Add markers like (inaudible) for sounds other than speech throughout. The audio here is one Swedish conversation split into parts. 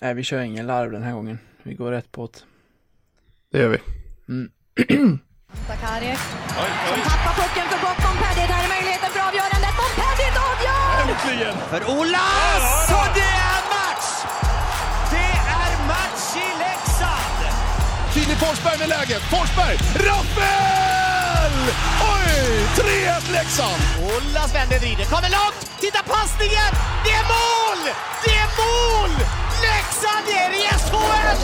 Nej, vi kör ingen larv den här gången. Vi går rätt på det. Det gör vi. Mm. Sakaric som tappar pucken för Bottom Paddy. Där är möjligheten för avgörandet. Paddy avgör! Äntligen! För Olas! Och det är match! Det är match i Leksand! Filip Forsberg med läget. Forsberg! Rappel! Oj! 3-1 Leksand! Olas vänder, vrider, kommer långt! Titta passningen! Det är mål! Det är mål! Leksand är i SHL!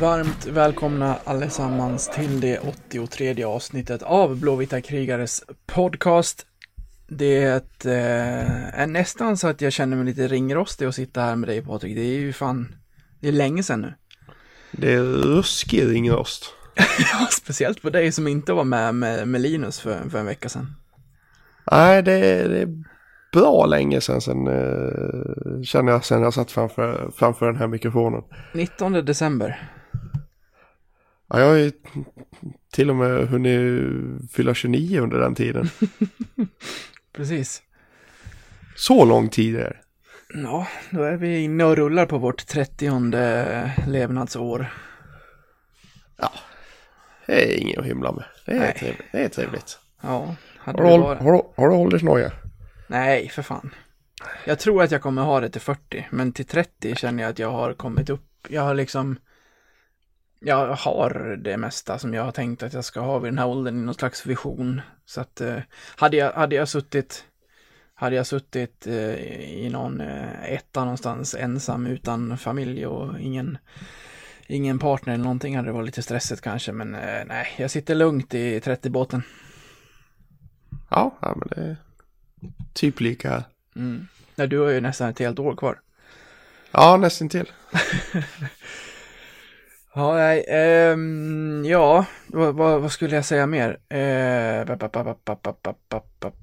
Varmt välkomna allesammans till det 83 avsnittet av Blåvita krigares podcast. Det eh, är nästan så att jag känner mig lite ringrostig att sitta här med dig Patrik. Det är ju fan, det är länge sedan nu. Det är ruskig ringrost. (laughs) Ja, speciellt på dig som inte var med med, med Linus för, för en vecka sedan. Nej, det är, det är bra länge sedan, sen, eh, känner jag sen jag satt framför, framför den här mikrofonen. 19 december. Ja, jag har ju till och med hunnit fylla 29 under den tiden. (laughs) Precis. Så lång tid är det. Ja, då är vi inne och rullar på vårt 30 levnadsår. Det är inget att hymla med. Det är, Nej. trevligt. Det är trevligt. Ja, Har du, bara... har, du- har du åldersnoja? Nej, för fan. Jag tror att jag kommer ha det till 40, men till 30 känner jag att jag har kommit upp. Jag har liksom... Jag har det mesta som jag har tänkt att jag ska ha vid den här åldern i någon slags vision. Så att eh, hade, jag, hade jag suttit hade jag suttit eh, i någon eh, etta någonstans ensam utan familj och ingen, ingen partner eller någonting hade det varit lite stressigt kanske. Men eh, nej, jag sitter lugnt i 30-båten. Ja, ja, men det är typ lika. Mm. Nej, du har ju nästan ett helt år kvar. Ja, nästan till. (laughs) Ja, nej, ehm, ja, vad, vad, vad skulle jag säga mer? Bap, bap, bap,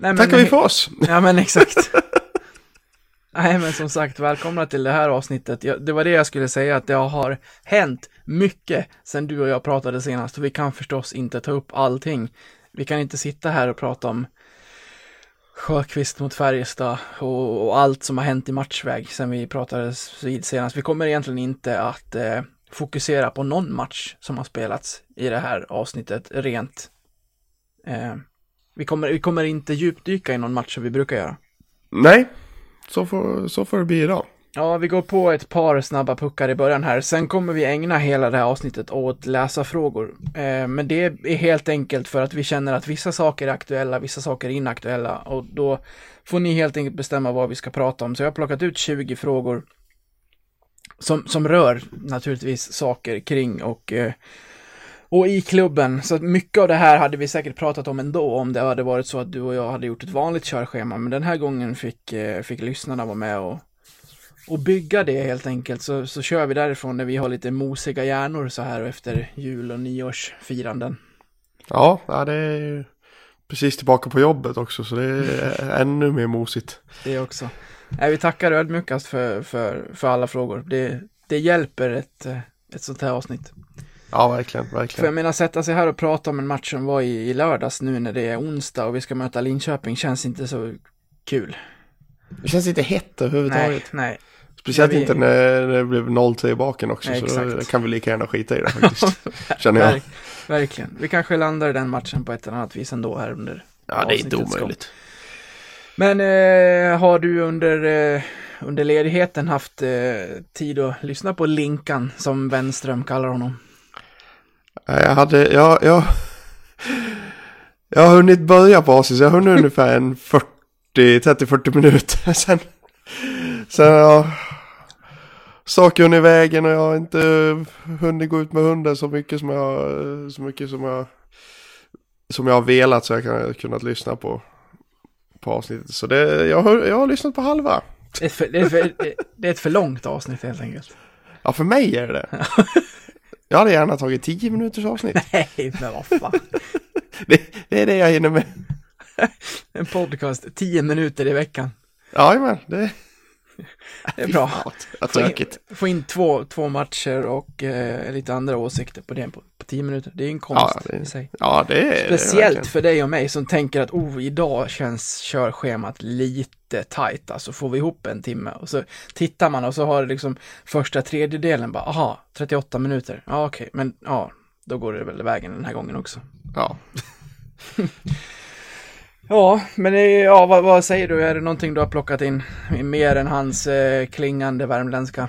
Nej, men- Tackar vi för oss. (laughs) Ja, men exakt. (laughs) Nej, men som sagt, välkomna till det här avsnittet. Jag, det var det jag skulle säga, att det har hänt mycket sedan du och jag pratade senast. Och vi kan förstås inte ta upp allting. Vi kan inte sitta här och prata om Sjökvist mot Färjestad och, och allt som har hänt i matchväg sedan vi pratade vid senast. Vi kommer egentligen inte att eh, fokusera på någon match som har spelats i det här avsnittet rent. Eh, vi, kommer, vi kommer inte djupdyka i någon match som vi brukar göra. Nej, så får, så får det bli idag. Ja, vi går på ett par snabba puckar i början här. Sen kommer vi ägna hela det här avsnittet åt läsarfrågor. Eh, men det är helt enkelt för att vi känner att vissa saker är aktuella, vissa saker är inaktuella. Och då får ni helt enkelt bestämma vad vi ska prata om. Så jag har plockat ut 20 frågor som, som rör naturligtvis saker kring och, eh, och i klubben. Så att mycket av det här hade vi säkert pratat om ändå om det hade varit så att du och jag hade gjort ett vanligt körschema. Men den här gången fick, eh, fick lyssnarna vara med och och bygga det helt enkelt så, så kör vi därifrån när vi har lite mosiga hjärnor så här efter jul och nyårsfiranden. Ja, det är ju precis tillbaka på jobbet också så det är (laughs) ännu mer mosigt. Det också. Nej, vi tackar ödmjukast för, för, för alla frågor. Det, det hjälper ett, ett sånt här avsnitt. Ja, verkligen, För jag verkligen. menar, sätta sig här och prata om en match som var i, i lördags nu när det är onsdag och vi ska möta Linköping känns inte så kul. Det känns inte hett överhuvudtaget. Nej, nej. Speciellt vi- inte när det blev 0-3 i baken också. Nej, så då kan vi lika gärna skita i det faktiskt. (laughs) Känner jag. Verk, verkligen. Vi kanske landar i den matchen på ett eller annat vis ändå här under Ja, det är inte omöjligt. Men eh, har du under, eh, under ledigheten haft eh, tid att lyssna på Linkan, som Wenström kallar honom? Ja, Jag hade, jag, jag, jag har hunnit börja på Asis. Jag har hunnit ungefär en 40, 30-40 minuter. Sen, sen har jag saker under vägen och jag har inte hunnit gå ut med hunden så mycket som jag, så mycket som jag, som jag har velat så jag kan kunnat lyssna på, på avsnittet. Så det, jag, har, jag har lyssnat på halva. Det är, ett för, det, är för, det är ett för långt avsnitt helt enkelt. Ja, för mig är det det. (laughs) Jag hade gärna tagit 10 minuters avsnitt. (laughs) Nej, men vad fan. (laughs) Det, det är det jag hinner med. (laughs) En podcast, tio minuter i veckan. Jajamän, det (laughs) Det är bra. Vad Få in, få in två, två matcher och eh, lite andra åsikter på det på, på tio minuter. Det är en konst Ja, det- i sig. Ja, det är det Speciellt verkligen. för dig och mig som tänker att oh, idag känns körschemat lite tajt, alltså får vi ihop en timme och så tittar man och så har det liksom första tredjedelen bara, aha, 38 minuter, ja okej, men ja, då går det väl vägen den här gången också. Ja. (laughs) Ja, men är- ja, vad, vad säger du, är det någonting du har plockat in mer än hans eh, klingande värmländska?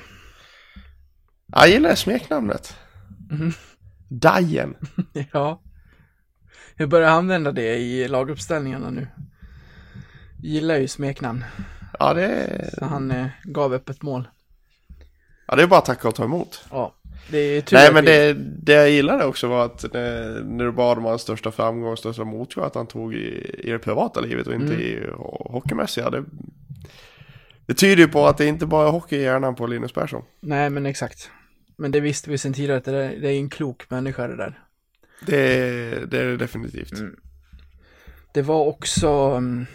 Jag gillar smeknamnet. Mhm. Dajen. (laughs) Ja. Jag börjar använda det i laguppställningarna nu. Gillar ju smeknamn, Ja, det är, så han eh, gav upp ett mål. ja, det är bara att tacka och ta emot. Ja, Nej, men det, det jag gillade också var att när, när du bad om hans största framgång största motgång att han tog i, i det privata livet och inte Mm. i ho- hockeymässiga. Det, det tyder ju på att det inte bara är hockey i hjärnan på Linus Persson. Nej, men exakt. Men det visste vi sedan tidigare att det, där, det är en klok människa det där. Det, det är det definitivt. Mm. Det var också, mm,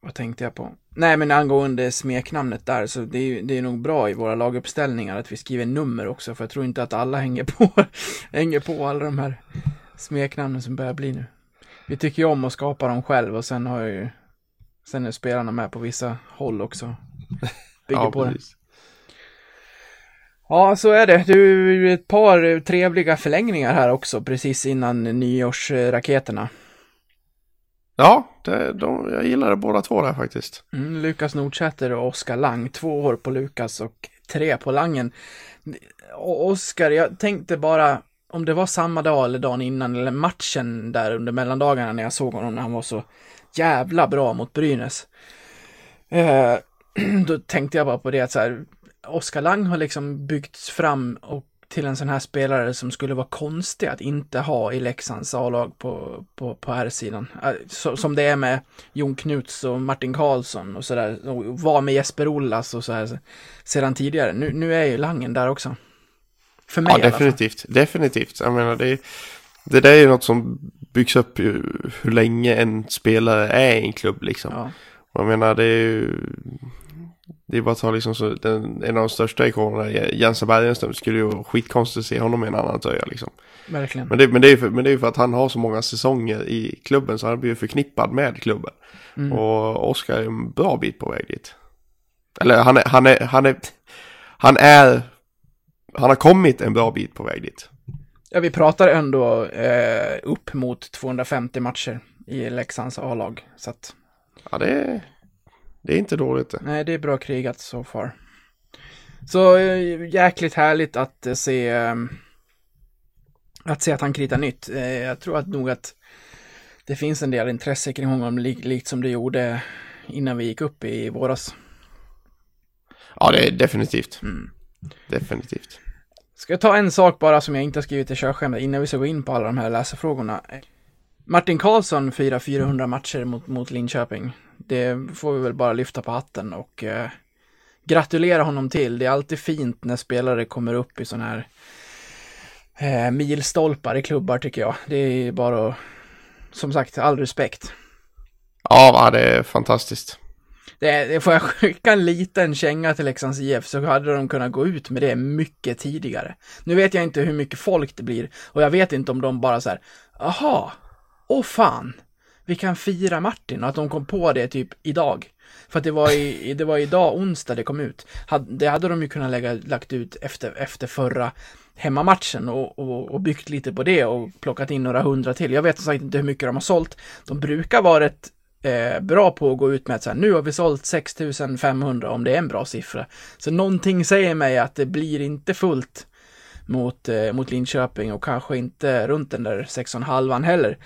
vad tänkte jag på? Nej, men angående smeknamnet där, så det är, ju- det är nog bra i våra laguppställningar att vi skriver nummer också, för jag tror inte att alla hänger på, (laughs) hänger på alla de här smeknamnen som börjar bli nu. Vi tycker ju om att skapa dem själv och sen har ju, sen är spelarna med på vissa håll också. (laughs) Bygger Ja, på det. precis. Ja, så är det. Du, ett par trevliga förlängningar här också, precis innan nyårsraketerna. Ja, det, de, jag gillar det båda två där faktiskt. Mm, Lukas Nordsäter och Oskar Lang. Två år på Lukas och tre på Langen. Och Oskar, jag tänkte bara om det var samma dag eller dagen innan eller matchen där under mellandagarna när jag såg honom när han var så jävla bra mot Brynäs. Eh, (clears throat) då tänkte jag bara på det att så här, Oskar Lang har liksom byggts fram och till en sån här spelare som skulle vara konstig att inte ha i Leksands A-lag på, på, på här sidan. Eh, Så, som det är med Jon Knuts och Martin Karlsson och sådär. Och var med Jesper Ollas och så här sedan tidigare. Nu, nu är ju Langen där också. För mig Ja, i alla fall. definitivt. Definitivt. Jag menar, det, det där är ju något som byggs upp ju hur länge en spelare är i en klubb liksom. Ja. Jag menar, det är ju... Det är bara att ta liksom så, den, en av de största ikonerna, Jensa Bergenström, skulle ju vara skitkonstigt att se honom i en annan tröja liksom. Verkligen. Men det, men, det är ju för, men det är för att han har så många säsonger i klubben så han blir ju förknippad med klubben. Mm. Och Oskar är en bra bit på väg dit. Eller han är, han är, han är, han är, han har kommit en bra bit på väg dit. Ja, vi pratar ändå eh, upp mot 250 matcher i Leksands A-lag. Så att, Ja, det är, det är inte dåligt nej, det är bra krigat so far. Så eh, jäkligt härligt att eh, se eh, att se att han kritar nytt. Eh, jag tror att nog att det finns en del intresse kring honom, lik, likt som det gjorde innan vi gick upp i våras. Ja, det är definitivt. Mm. Definitivt. Ska jag ta en sak bara som jag inte har skrivit i körschemat innan vi ska gå in på alla de här läsarfrågorna. Martin Karlsson firar 400 matcher mot, mot Linköping. Det får vi väl bara lyfta på hatten och eh, gratulera honom till. Det är alltid fint när spelare kommer upp i sådana här eh, milstolpar i klubbar tycker jag. Det är bara som sagt, all respekt. Ja, va, det är fantastiskt. Det, det får jag skicka en liten känga till Leksands IF så hade de kunnat gå ut med det mycket tidigare. Nu vet jag inte hur mycket folk det blir och jag vet inte om de bara så här, aha, åh fan, vi kan fira Martin och att de kom på det typ idag. För att det var, i, det var idag onsdag det kom ut. Det hade de ju kunnat lägga, lagt ut efter, efter förra hemmamatchen och, och, och byggt lite på det och plockat in några hundra till. Jag vet som sagt inte hur mycket de har sålt. De brukar vara rätt eh, bra på att gå ut med att så här, nu har vi sålt 6500 om det är en bra siffra. Så någonting säger mig att det blir inte fullt mot, eh, mot Linköping och kanske inte runt den där 6,5 heller.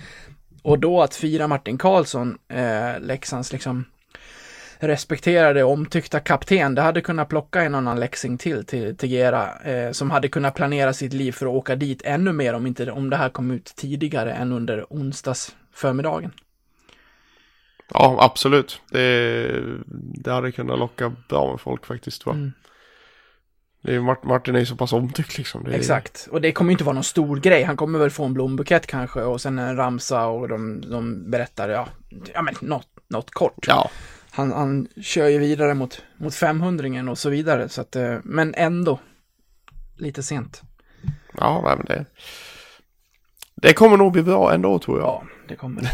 Och då att fira Martin Karlsson, eh, Leksands liksom respekterade och omtyckta kapten, det hade kunnat plocka en annan Leksing till till Tegera, eh, som hade kunnat planera sitt liv för att åka dit ännu mer om, inte, om det här kom ut tidigare än under onsdags förmiddagen. Ja, absolut. Det, det hade kunnat locka bra med folk faktiskt. Va? Mm. Det är, ju- Martin är ju så pass omtyckt liksom. Det är, Exakt, och det kommer inte vara någon stor grej. Han kommer väl få en blombukett kanske och sen en ramsa och de, de berättar, ja, ja men något, något kort. Ja, Han, han kör ju vidare mot, mot 500 och så vidare, så att, eh, men ändå lite sent. ja men det, det kommer nog bli bra ändå tror jag. Ja, det kommer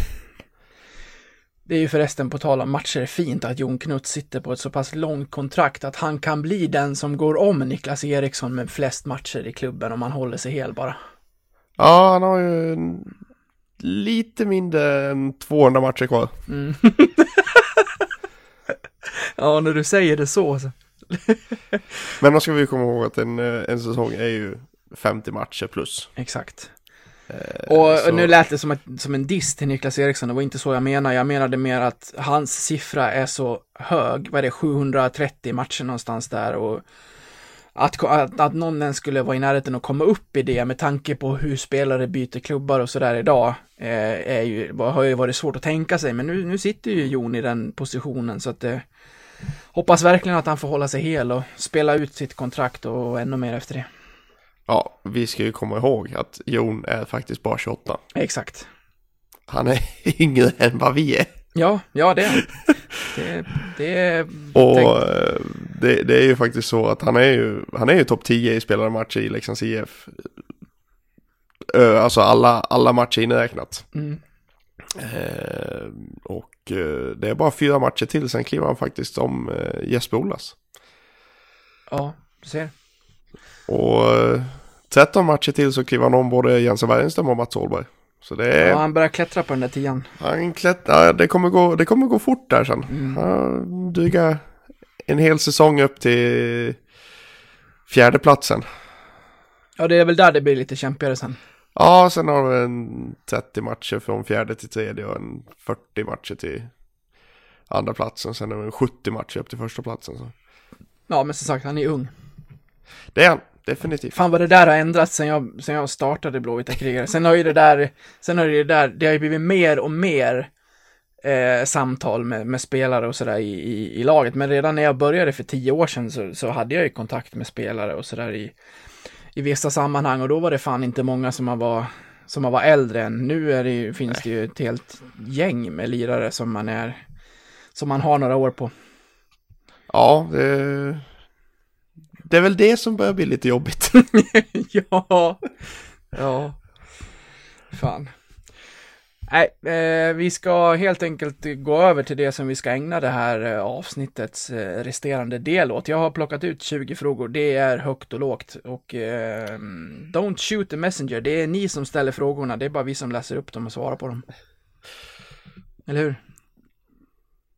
det. Är ju förresten på tal om matcher fint att Jon Knutt sitter på ett så pass långt kontrakt att han kan bli den som går om Niklas Eriksson med flest matcher i klubben om han håller sig hel bara. Ja, han har ju lite mindre än 200 matcher kvar. (laughs) Ja, när du säger det så. så. Men då ska vi komma ihåg att en, eh, en säsong är ju 50 matcher plus. Exakt. Eh, Och så- nu lät det som, ett, som en diss till Niklas Eriksson, det var inte så jag menade. Jag menade mer att hans siffra är så hög, vad är det, 730 matcher någonstans där och att, att, att någon ens skulle vara i närheten och komma upp i det med tanke på hur spelare byter klubbar och sådär idag eh, är ju, har ju varit svårt att tänka sig. Men nu, nu sitter ju Jon i den positionen så att eh, hoppas verkligen att han får hålla sig hel och spela ut sitt kontrakt och ännu mer efter det. Ja, vi ska ju komma ihåg att Jon är faktiskt bara 28. Exakt. Han är (laughs) yngre än vad vi är. Ja, ja det är (laughs) det, det är Och eh, det, det är ju faktiskt så att han är ju, han är ju topp 10 i spelade matcher i Leksands IF. Alltså alla, alla matcher inräknat. Mm. Eh, och eh, det är bara fyra matcher till, sen kliver han faktiskt om eh, Jesper Olas. Ja, du ser. Och eh, 13 matcher till så kliver han om både Jens Wernström och Mats Åhlberg. Så det är, Ja, han börjar klättra på den där tian. han klättrar, det kommer gå, det kommer gå fort där sen. Mm. Han dryga en hel säsong upp till fjärdeplatsen. Ja, det är väl där det blir lite kämpigare sen. Ja, sen har vi en 30 matcher från fjärde till tredje och en 40 matcher till andra platsen. Sen är det en 70 matcher upp till första platsen. Så. Ja, men som sagt, han är ung. Det är han, definitivt. Fan vad det där har ändrats sen jag, sen jag startade Blåvita krigare. Sen har ju det där, sen har det där, det har ju blivit mer och mer eh, samtal med, med spelare och sådär i, i, i laget. Men redan när jag började för tio år sedan så, så hade jag ju kontakt med spelare och sådär i, i vissa sammanhang och då var det fan inte många som man var som man var äldre än. Nu är det ju, finns det ju ett helt gäng med lirare som man är som man har några år på. Ja, det, det är väl det som börjar bli lite jobbigt. (laughs) ja. Ja. Fan. Nej, eh, vi ska helt enkelt gå över till det som vi ska ägna det här eh, avsnittets eh, resterande del åt. Jag har plockat ut 20 frågor. Det är högt och lågt och eh, don't shoot the messenger. Det är ni som ställer frågorna. Det är bara vi som läser upp dem och svarar på dem. Eller hur?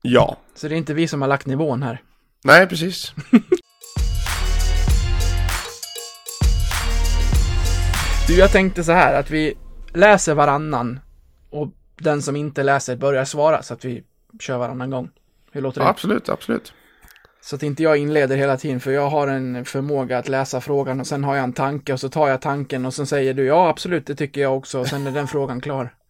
ja, Så det är inte vi som har lagt nivån här. nej precis. (laughs) Du, jag tänkte så här att vi läser varannan och den som inte läser börjar svara så att vi kör varannan gång. Hur låter det? Ja, absolut, absolut. Så att inte jag inleder hela tiden, för jag har en förmåga att läsa frågan och sen har jag en tanke och så tar jag tanken och så säger du ja, absolut, det tycker jag också och sen är den frågan klar. (laughs)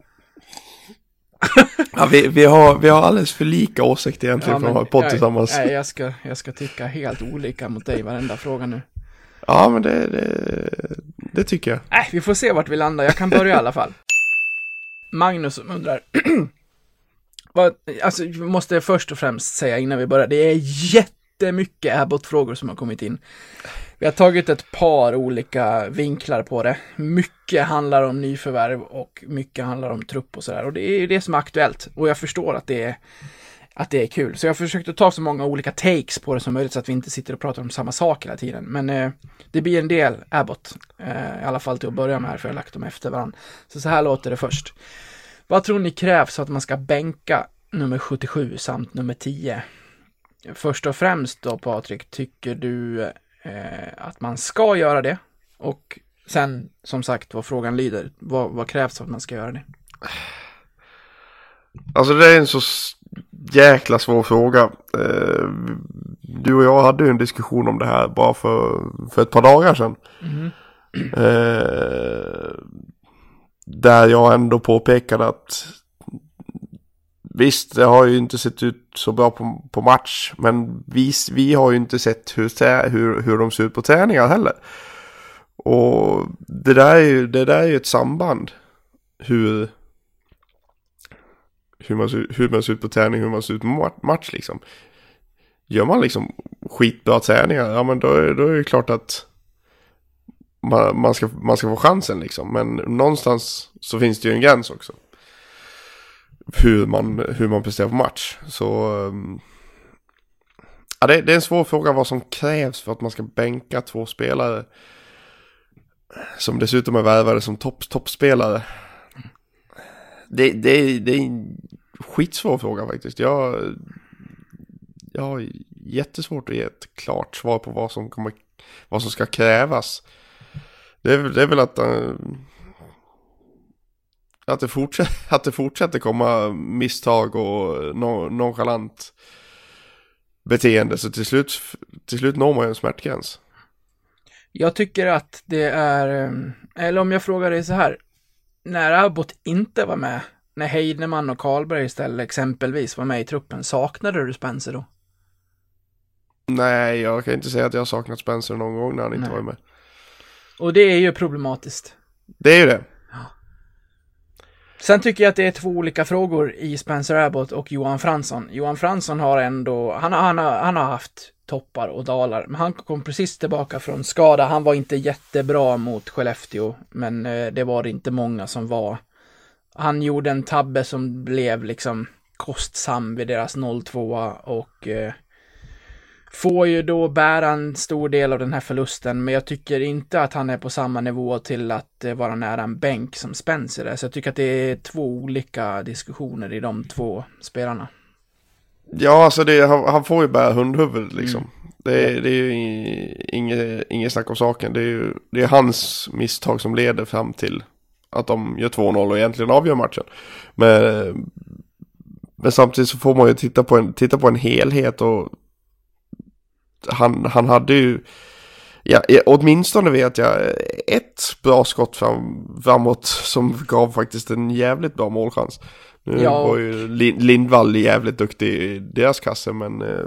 Ja, vi, vi, har, vi har alldeles för lika åsikter egentligen för att ha podd tillsammans. Nej, jag ska, jag ska tycka helt olika mot dig varenda fråga nu. Ja, men det, det, det tycker jag. Nej, vi får se vart vi landar. Jag kan börja i alla fall. (laughs) Magnus undrar. (clears throat) Vad, alltså, vi måste först och främst säga innan vi börjar. Det är jättemycket Abbott-frågor som har kommit in. Vi har tagit ett par olika vinklar på det. Mycket handlar om nyförvärv och mycket handlar om trupp och sådär. Och det är ju det som är aktuellt. Och jag förstår att det är att det är kul. Så jag har försökt att ta så många olika takes på det som möjligt så att vi inte sitter och pratar om samma sak hela tiden. Men eh, det blir en del Abbott, eh, i alla fall till att börja med här, för jag har lagt dem efter varandra. Så så här låter det först. Vad tror ni krävs för att man ska bänka nummer 77 samt nummer 10? Först och främst då Patrik, tycker du eh, att man ska göra det? Och sen, som sagt, vad frågan lyder, vad, vad krävs för att man ska göra det? Alltså det är en så jäkla svår fråga. Eh, Du och jag hade ju en diskussion om det här bara för, för ett par dagar sedan. Eh, Där jag ändå påpekade att Visst, det har ju inte sett ut så bra på, på match. Men vi, vi har ju inte sett hur, hur, hur de ser ut på träningar heller. Och det där är ju, det där är ju ett samband. Hur, hur man, ser, hur man ser ut på träning, hur man ser ut på match liksom. Gör man liksom skitbra träningar, ja men då är, då är det klart att man, man, ska, man ska få chansen liksom. Men någonstans så finns det ju en gräns också. Hur man, hur man presterar på match. Så ehm, ja, det, det, är en svår fråga vad som krävs för att man ska bänka två spelare. Som dessutom är värvade som topp, toppspelare. Det, det, det är en skitsvår fråga faktiskt. Jag, jag har jättesvårt att ge ett klart svar på vad som, kommer, vad som ska krävas. Det är, det är väl att, eh, att, det fortsätter, (laughs) att det fortsätter komma misstag och nonchalant beteende. Så till slut, till slut når man ju en smärtgräns. Jag tycker att det är, eh, eller om jag frågar dig så här, när Abbott inte var med, när Heideman och Karlberg istället exempelvis var med i truppen, saknade du Spencer då? Nej, jag kan inte säga att jag har saknat Spencer någon gång när han inte Nej. var med. Och det är ju problematiskt. Det är ju det. Sen tycker jag att det är två olika frågor i Spencer Abbott och Johan Fransson. Johan Fransson har ändå, han han har, han har haft toppar och dalar, men han kom precis tillbaka från skada. Han var inte jättebra mot Skellefteå, men eh, det var det inte många som var. Han gjorde en tabbe som blev liksom kostsam vid deras 0-2 och eh, får ju då bära en stor del av den här förlusten, men jag tycker inte att han är på samma nivå till att eh, vara nära en bänk som Spencer är. Så jag tycker att det är två olika diskussioner i de två spelarna. Ja, alltså det, han, han får ju bära hundhuvud liksom. Mm. Det, är, det är ju inget, inget snack om saken. Det är ju det är hans misstag som leder fram till att de gör 2-0 och egentligen avgör matchen. Men, men samtidigt så får man ju titta på en, titta på en helhet och han, han hade ju, ja, åtminstone vet jag, ett bra skott fram, framåt som gav faktiskt en jävligt bra målchans. Nu ja. var ju Lindvall jävligt duktig i deras kasse men eh,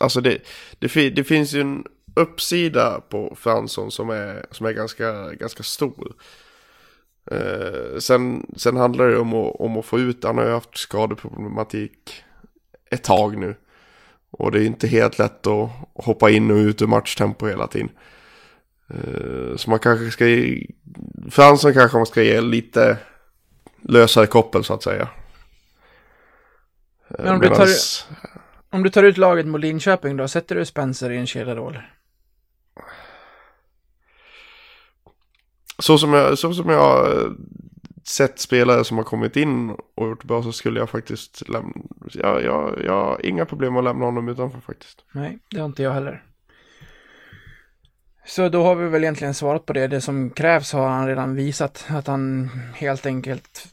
alltså det, det, det, finns ju en uppsida på Fransson som är, som är ganska, ganska stor. Eh, sen, sen handlar det om att, om att få ut, han har ju haft skadeproblematik ett tag nu. Och det är inte helt lätt att hoppa in och ut ur matchtempo hela tiden. Eh, så man kanske ska ge, Fransson kanske man ska ge lite lösare koppel så att säga. Men om, Medans... du tar, om du tar ut laget mot Linköping då, sätter du Spencer i en kedjeroll? Så som jag, så som jag sett spelare som har kommit in och gjort bra så skulle jag faktiskt lämna, jag, jag, jag har inga problem att lämna honom utanför faktiskt. Nej, det har inte jag heller. Så då har vi väl egentligen svarat på det. Det som krävs har han redan visat att han helt enkelt,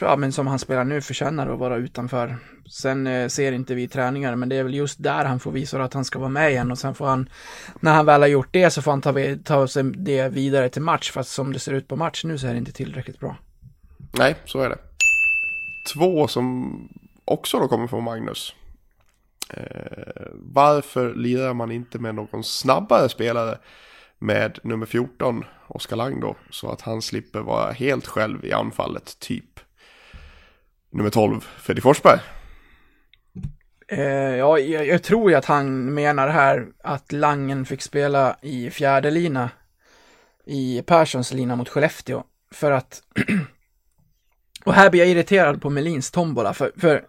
ja men som han spelar nu, förtjänar att vara utanför. Sen eh, ser inte vi träningar, men det är väl just där han får visa att han ska vara med igen och sen får han, när han väl har gjort det så får han ta, ta sig det vidare till match, fast som det ser ut på match nu så är det inte tillräckligt bra. Nej, så är det. Två som också då kommer från Magnus. Eh, varför lirar man inte med någon snabbare spelare med nummer 14, Oskar Lang då, så att han slipper vara helt själv i anfallet, typ nummer 12, Freddy Forsberg? Eh, ja, jag, jag, tror ju att han menar här att Langen fick spela i fjärde lina i Perssons lina mot Skellefteå. För att (clears throat) Och här blir jag irriterad på Melins tombola, för, för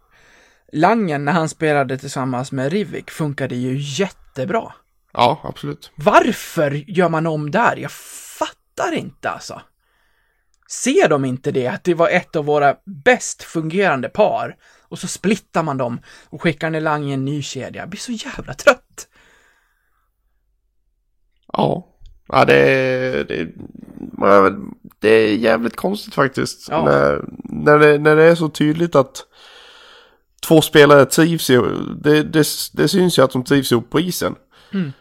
Langen när han spelade tillsammans med Rivik funkade ju jättebra. Ja, absolut. Varför gör man om där? Jag fattar inte alltså. Ser de inte det, att det var ett av våra bäst fungerande par? Och så splittar man dem och skickar ner Langen i en ny kedja. Jag blir så jävla trött. Ja. Ja, det, det, det är jävligt konstigt faktiskt. Ja. När, när, det, när det är så tydligt att två spelare trivs. Det, det, det syns ju att de trivs ihop på isen. Mm.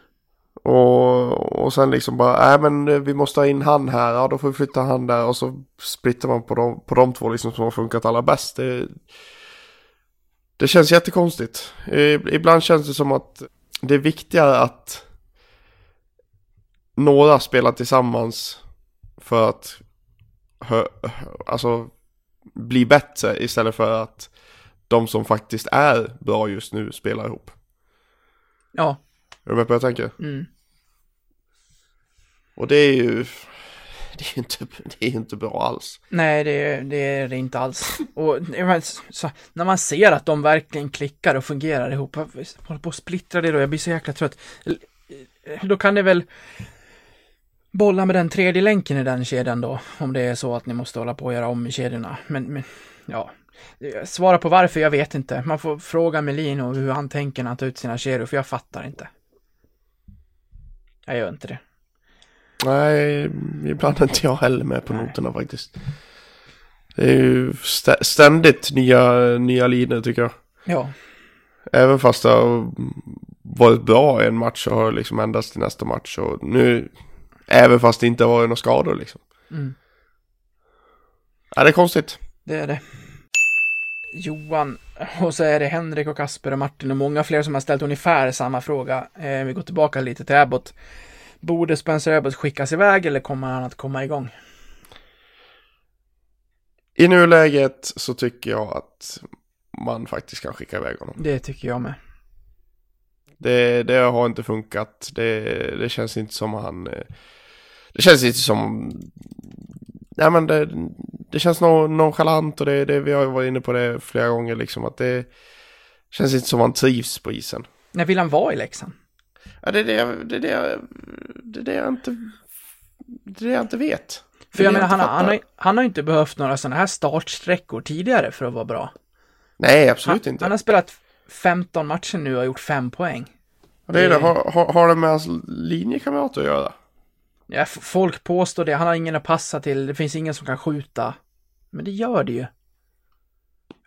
Och, och sen liksom bara, nej men eh, vi måste ha in han här, ja då får vi flytta han där och så splittar man på de, på de två liksom som har funkat allra bäst. Det, det känns jättekonstigt. Eh, ibland känns det som att det är viktigare att några spelar tillsammans för att hö, alltså, bli bättre istället för att de som faktiskt är bra just nu spelar ihop. Ja. Är du med på vad jag tänker? Mm. Och det är ju, (laughs) det är ju inte, det är inte bra alls. Nej, det, det är det inte alls. Och så, när man ser att de verkligen klickar och fungerar ihop, håller på att splittra det då, jag blir så jäkla trött. Då kan det väl bolla med den tredje länken i den kedjan då, om det är så att ni måste hålla på och göra om i kedjorna. Men, men ja, svara på varför, jag vet inte. Man får fråga Melin och hur han tänker när han tar ut sina kedjor, för jag fattar inte. Jag gör inte det. Nej, ibland är inte jag heller med på Nej. noterna faktiskt. Det är ju stä- ständigt nya, nya linjer tycker jag. Ja, Även fast det har varit bra i en match så har liksom ändrats till nästa match. Och nu, även fast det inte har varit några skador liksom. Mm. Ja, det är konstigt. det är det. Johan, och så är det Henrik och Kasper och Martin och många fler som har ställt ungefär samma fråga. Eh, vi går tillbaka lite till Abbott. Borde Spencer Abbott skickas iväg eller kommer han att komma igång? I nuläget så tycker jag att man faktiskt kan skicka iväg honom. Det tycker jag med. Det, det har inte funkat. Det, det känns inte som han... eh, Det känns inte som... Nej men det, det känns non- nonchalant och det, det, vi har ju varit inne på det flera gånger liksom att det känns inte som han trivs på isen. När vill han vara i Leksand? Ja, det är det, jag- det, är det, jag- det, är det jag inte... Det är det jag inte vet. För jag menar, han, han, har, han har ju inte behövt några sådana här startsträckor tidigare för att vara bra. Nej, absolut han, inte. han har spelat 15 matcher nu och har gjort 5 poäng. det är det. Har, har, har det med hans linjekamrater att göra? Ja, folk påstår det, han har ingen att passa till, det finns ingen som kan skjuta. Men det gör det ju.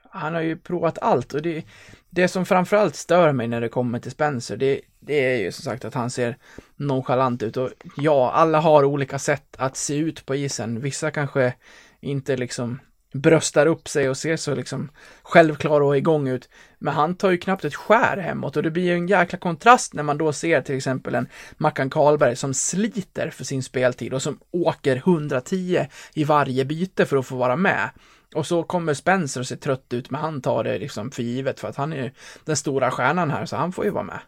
Han har ju provat allt och det, det som framförallt stör mig när det kommer till Spencer, det, det är ju som sagt att han ser nonchalant ut och ja, alla har olika sätt att se ut på isen. Vissa kanske inte liksom bröstar upp sig och ser så liksom självklara och igång ut. Men han tar ju knappt ett skär hemåt och det blir ju en jäkla kontrast när man då ser till exempel en Mackan Karlberg som sliter för sin speltid och som åker 110 i varje byte för att få vara med. Och så kommer Spencer och ser trött ut, men han tar det liksom för givet för att han är ju den stora stjärnan här, så han får ju vara med.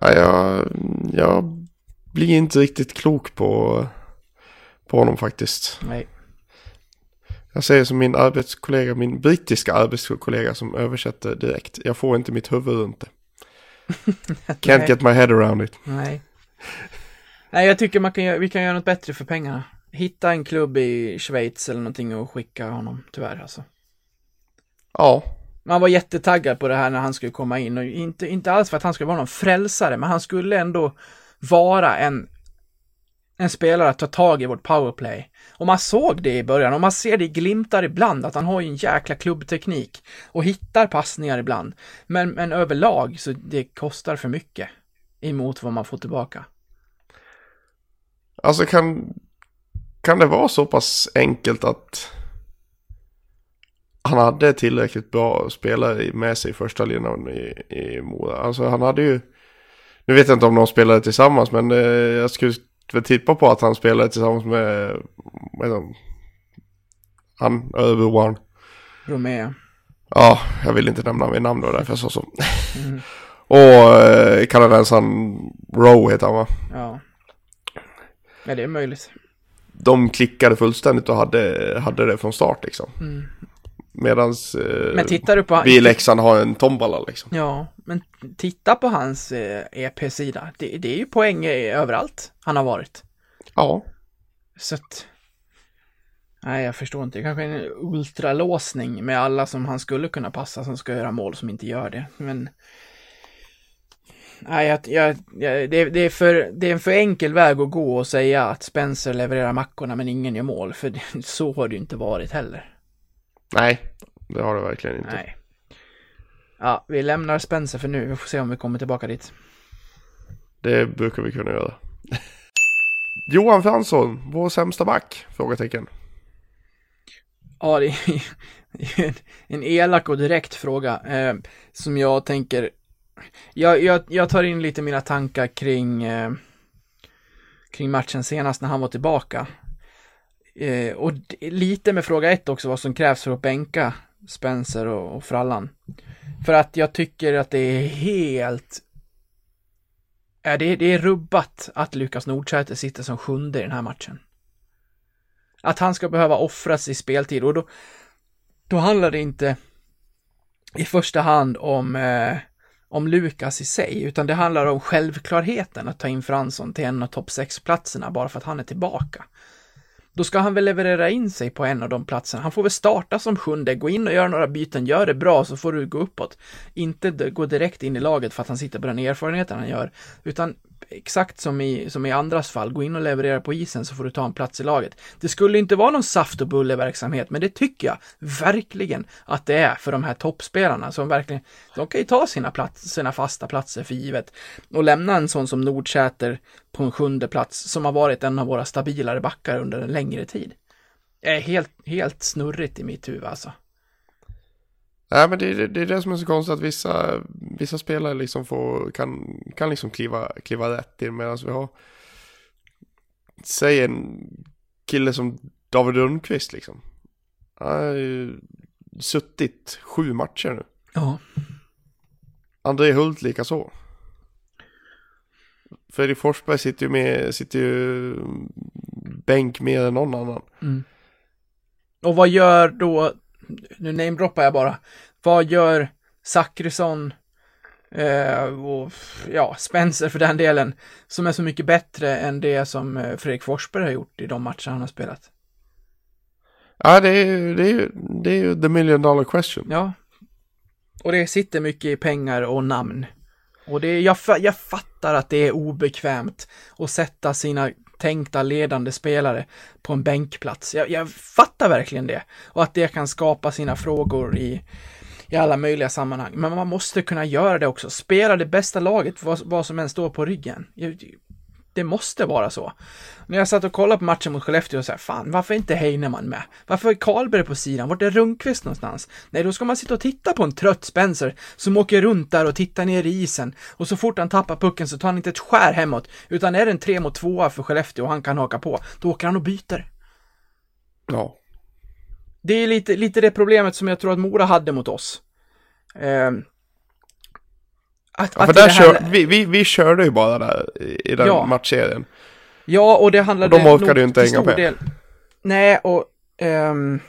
Ja, jag, jag blir inte riktigt klok på, på honom faktiskt. Nej. Jag säger som min arbetskollega, min brittiska arbetskollega som översätter direkt. Jag får inte mitt huvud runt det. (laughs) Can't get my head around it. Nej. Nej, jag tycker man kan, vi kan göra något bättre för pengarna. Hitta en klubb i Schweiz eller någonting och skicka honom, tyvärr alltså. Ja, Man var jättetaggad på det här när han skulle komma in och inte, inte alls för att han skulle vara någon frälsare, men han skulle ändå vara en, en spelare att ta tag i vårt powerplay. Och man såg det i början och man ser det i glimtar ibland att han har ju en jäkla klubbteknik och hittar passningar ibland. Men, men överlag så det kostar för mycket emot vad man får tillbaka. alltså kan, kan det vara så pass enkelt att han hade tillräckligt bra spelare med sig i första linan i, i Mora. Alltså han hade ju, nu vet jag inte om de spelade tillsammans men eh, jag skulle väl tippa på att han spelade tillsammans med, vad heter han, han Örebroaren. Romea. Ja, jag vill inte nämna vid namn då, därför jag sa så. (laughs) Och eh, kanadensaren Rowe heter han va? Ja. Ja, det är möjligt. De klickade fullständigt och hade, hade det från start liksom. Medans eh, Men tittar du på... Leksand har en tombola liksom. Ja, men titta på hans eh, EP-sida. Det, det är ju poäng eh, överallt han har varit. Ja, Så att... Nej, jag förstår inte. Det kanske är en ultralåsning med alla som han skulle kunna passa som ska göra mål som inte gör det. Men... Nej, jag, jag, jag, det, det, är för, det är en för enkel väg att gå och säga att Spencer levererar mackorna men ingen gör mål. För det, (laughs) så har det ju inte varit heller. Nej, det har det verkligen inte. Nej. Ja, vi lämnar Spencer för nu. Vi får se om vi kommer tillbaka dit. Det brukar vi kunna göra. (laughs) Johan Fransson, vår sämsta back? Frågetecken. Ja, det är en, en elak och direkt fråga eh, som jag tänker. Jag, jag, jag tar in lite mina tankar kring eh, kring matchen senast när han var tillbaka. Eh, och lite med fråga ett också vad som krävs för att bänka Spencer och, och Frallan. För att jag tycker att det är helt Ja, det, är- det är rubbat att Lukas Nordsäter sitter som sjunde i den här matchen. Att han ska behöva offras i speltid och då, då handlar det inte i första hand om, eh, om Lukas i sig, utan det handlar om självklarheten att ta in Fransson till en av topp 6-platserna bara för att han är tillbaka. Då ska han väl leverera in sig på en av de platserna. Han får väl starta som sjunde, gå in och göra några byten, gör det bra så får du gå uppåt. Inte gå direkt in i laget för att han sitter på den erfarenheten han gör, utan exakt som i, som i andras fall, gå in och leverera på isen så får du ta en plats i laget. Det skulle inte vara någon saft och bulleverksamhet, men det tycker jag verkligen att det är för de här toppspelarna som verkligen, de kan ju ta sina, plats, sina fasta platser för givet och lämna en sån som Nordsäter på en sjunde plats som har varit en av våra stabilare backar under en längre tid. Det är helt, helt snurrigt i mitt huvud alltså. Nej men det, är- det är det som är så konstigt att vissa, vissa spelare liksom får, kan, kan liksom kliva, kliva rätt in medan vi har Säg en kille som David Rundqvist liksom. Han har ju suttit sju matcher nu. Ja. André Hult lika så. Fredrik Forsberg sitter ju med, sitter ju bänk mer än någon annan. Och vad gör då, nu namedroppar jag bara, vad gör Zachrisson eh, och ja, Spencer för den delen, som är så mycket bättre än det som eh, Fredrik Forsberg har gjort i de matcher han har spelat? Ja det är ju, det är ju, det är ju the million dollar question. Ja. Och det sitter mycket i pengar och namn. Och det, jag, jag fattar att det är obekvämt att sätta sina tänkta ledande spelare på en bänkplats. Jag, jag fattar verkligen det. Och att det kan skapa sina frågor i, i alla möjliga sammanhang. Men man måste kunna göra det också. Spela det bästa laget, vad, vad som än står på ryggen. Det måste vara så. När jag satt och kollade på matchen mot Skellefteå och så här, fan, varför är inte Heinemann med? Varför är Karlberg på sidan? Vart är Rundqvist någonstans? Nej, då ska man sitta och titta på en trött Spencer som åker runt där och tittar ner i isen och så fort han tappar pucken så tar han inte ett skär hemåt, utan är det en tre mot tvåa för Skellefteå och han kan haka på, då åker han och byter. Ja. Det är lite, lite det problemet som jag tror att Mora hade mot oss. Ehm, att, Ja, för där här- kör, vi, vi, vi körde ju bara där i den Ja. matchserien. Ja, och det handlade Och de orkade ju inte hänga med. Del... Nej, och ehm,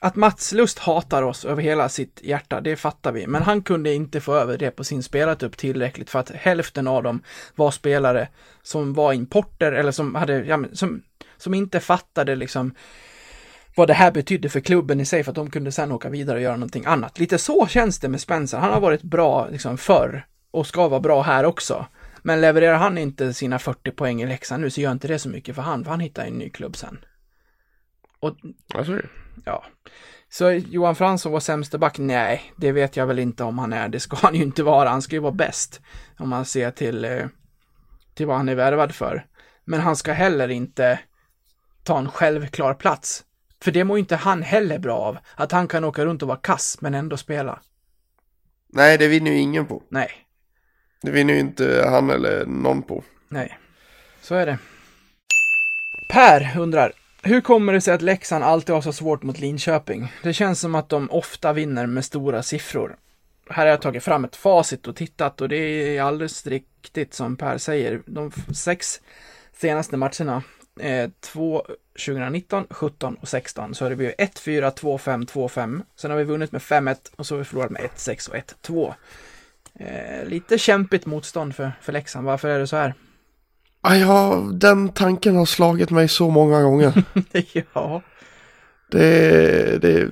att Mats Lust hatar oss över hela sitt hjärta, det fattar vi. Men han kunde inte få över det på sin spelartrupp tillräckligt för att hälften av dem var spelare som var importer eller som hade, ja, som, som inte fattade liksom vad det här betydde för klubben i sig för att de kunde sen åka vidare och göra någonting annat. Lite så känns det med Spencer. Han har varit bra liksom förr och ska vara bra här också. Men levererar han inte sina 40 poäng i Leksand nu så gör inte det så mycket för han, för han hittar en ny klubb sen. Och Alltså, ja, så Johan Fransson var sämste back? Nej, det vet jag väl inte om han är. Det ska han ju inte vara. Han ska ju vara bäst om man ser till, eh, till vad han är värvad för. Men han ska heller inte ta en självklar plats. För det mår ju inte han heller bra av. Att han kan åka runt och vara kass men ändå spela. nej, det vinner ju ingen på. Nej, det vinner ju inte han eller någon på. nej. Så är det. Per undrar, hur kommer det sig att Leksand alltid har så svårt mot Linköping? Det känns som att de ofta vinner med stora siffror. Här har jag tagit fram ett facit och tittat och det är alldeles riktigt som Per säger. De sex senaste matcherna, eh, två 2019, 17 och 16, så har det blivit 1-4, 2-5, 2-5. Sen har vi vunnit med 5-1 och så har vi förlorat med 1-6 och 1-2. Eh, lite kämpigt motstånd för, för Leksand. Varför är det så här? Ah, ja, den tanken har slagit mig så många gånger. (laughs) ja. Det, det,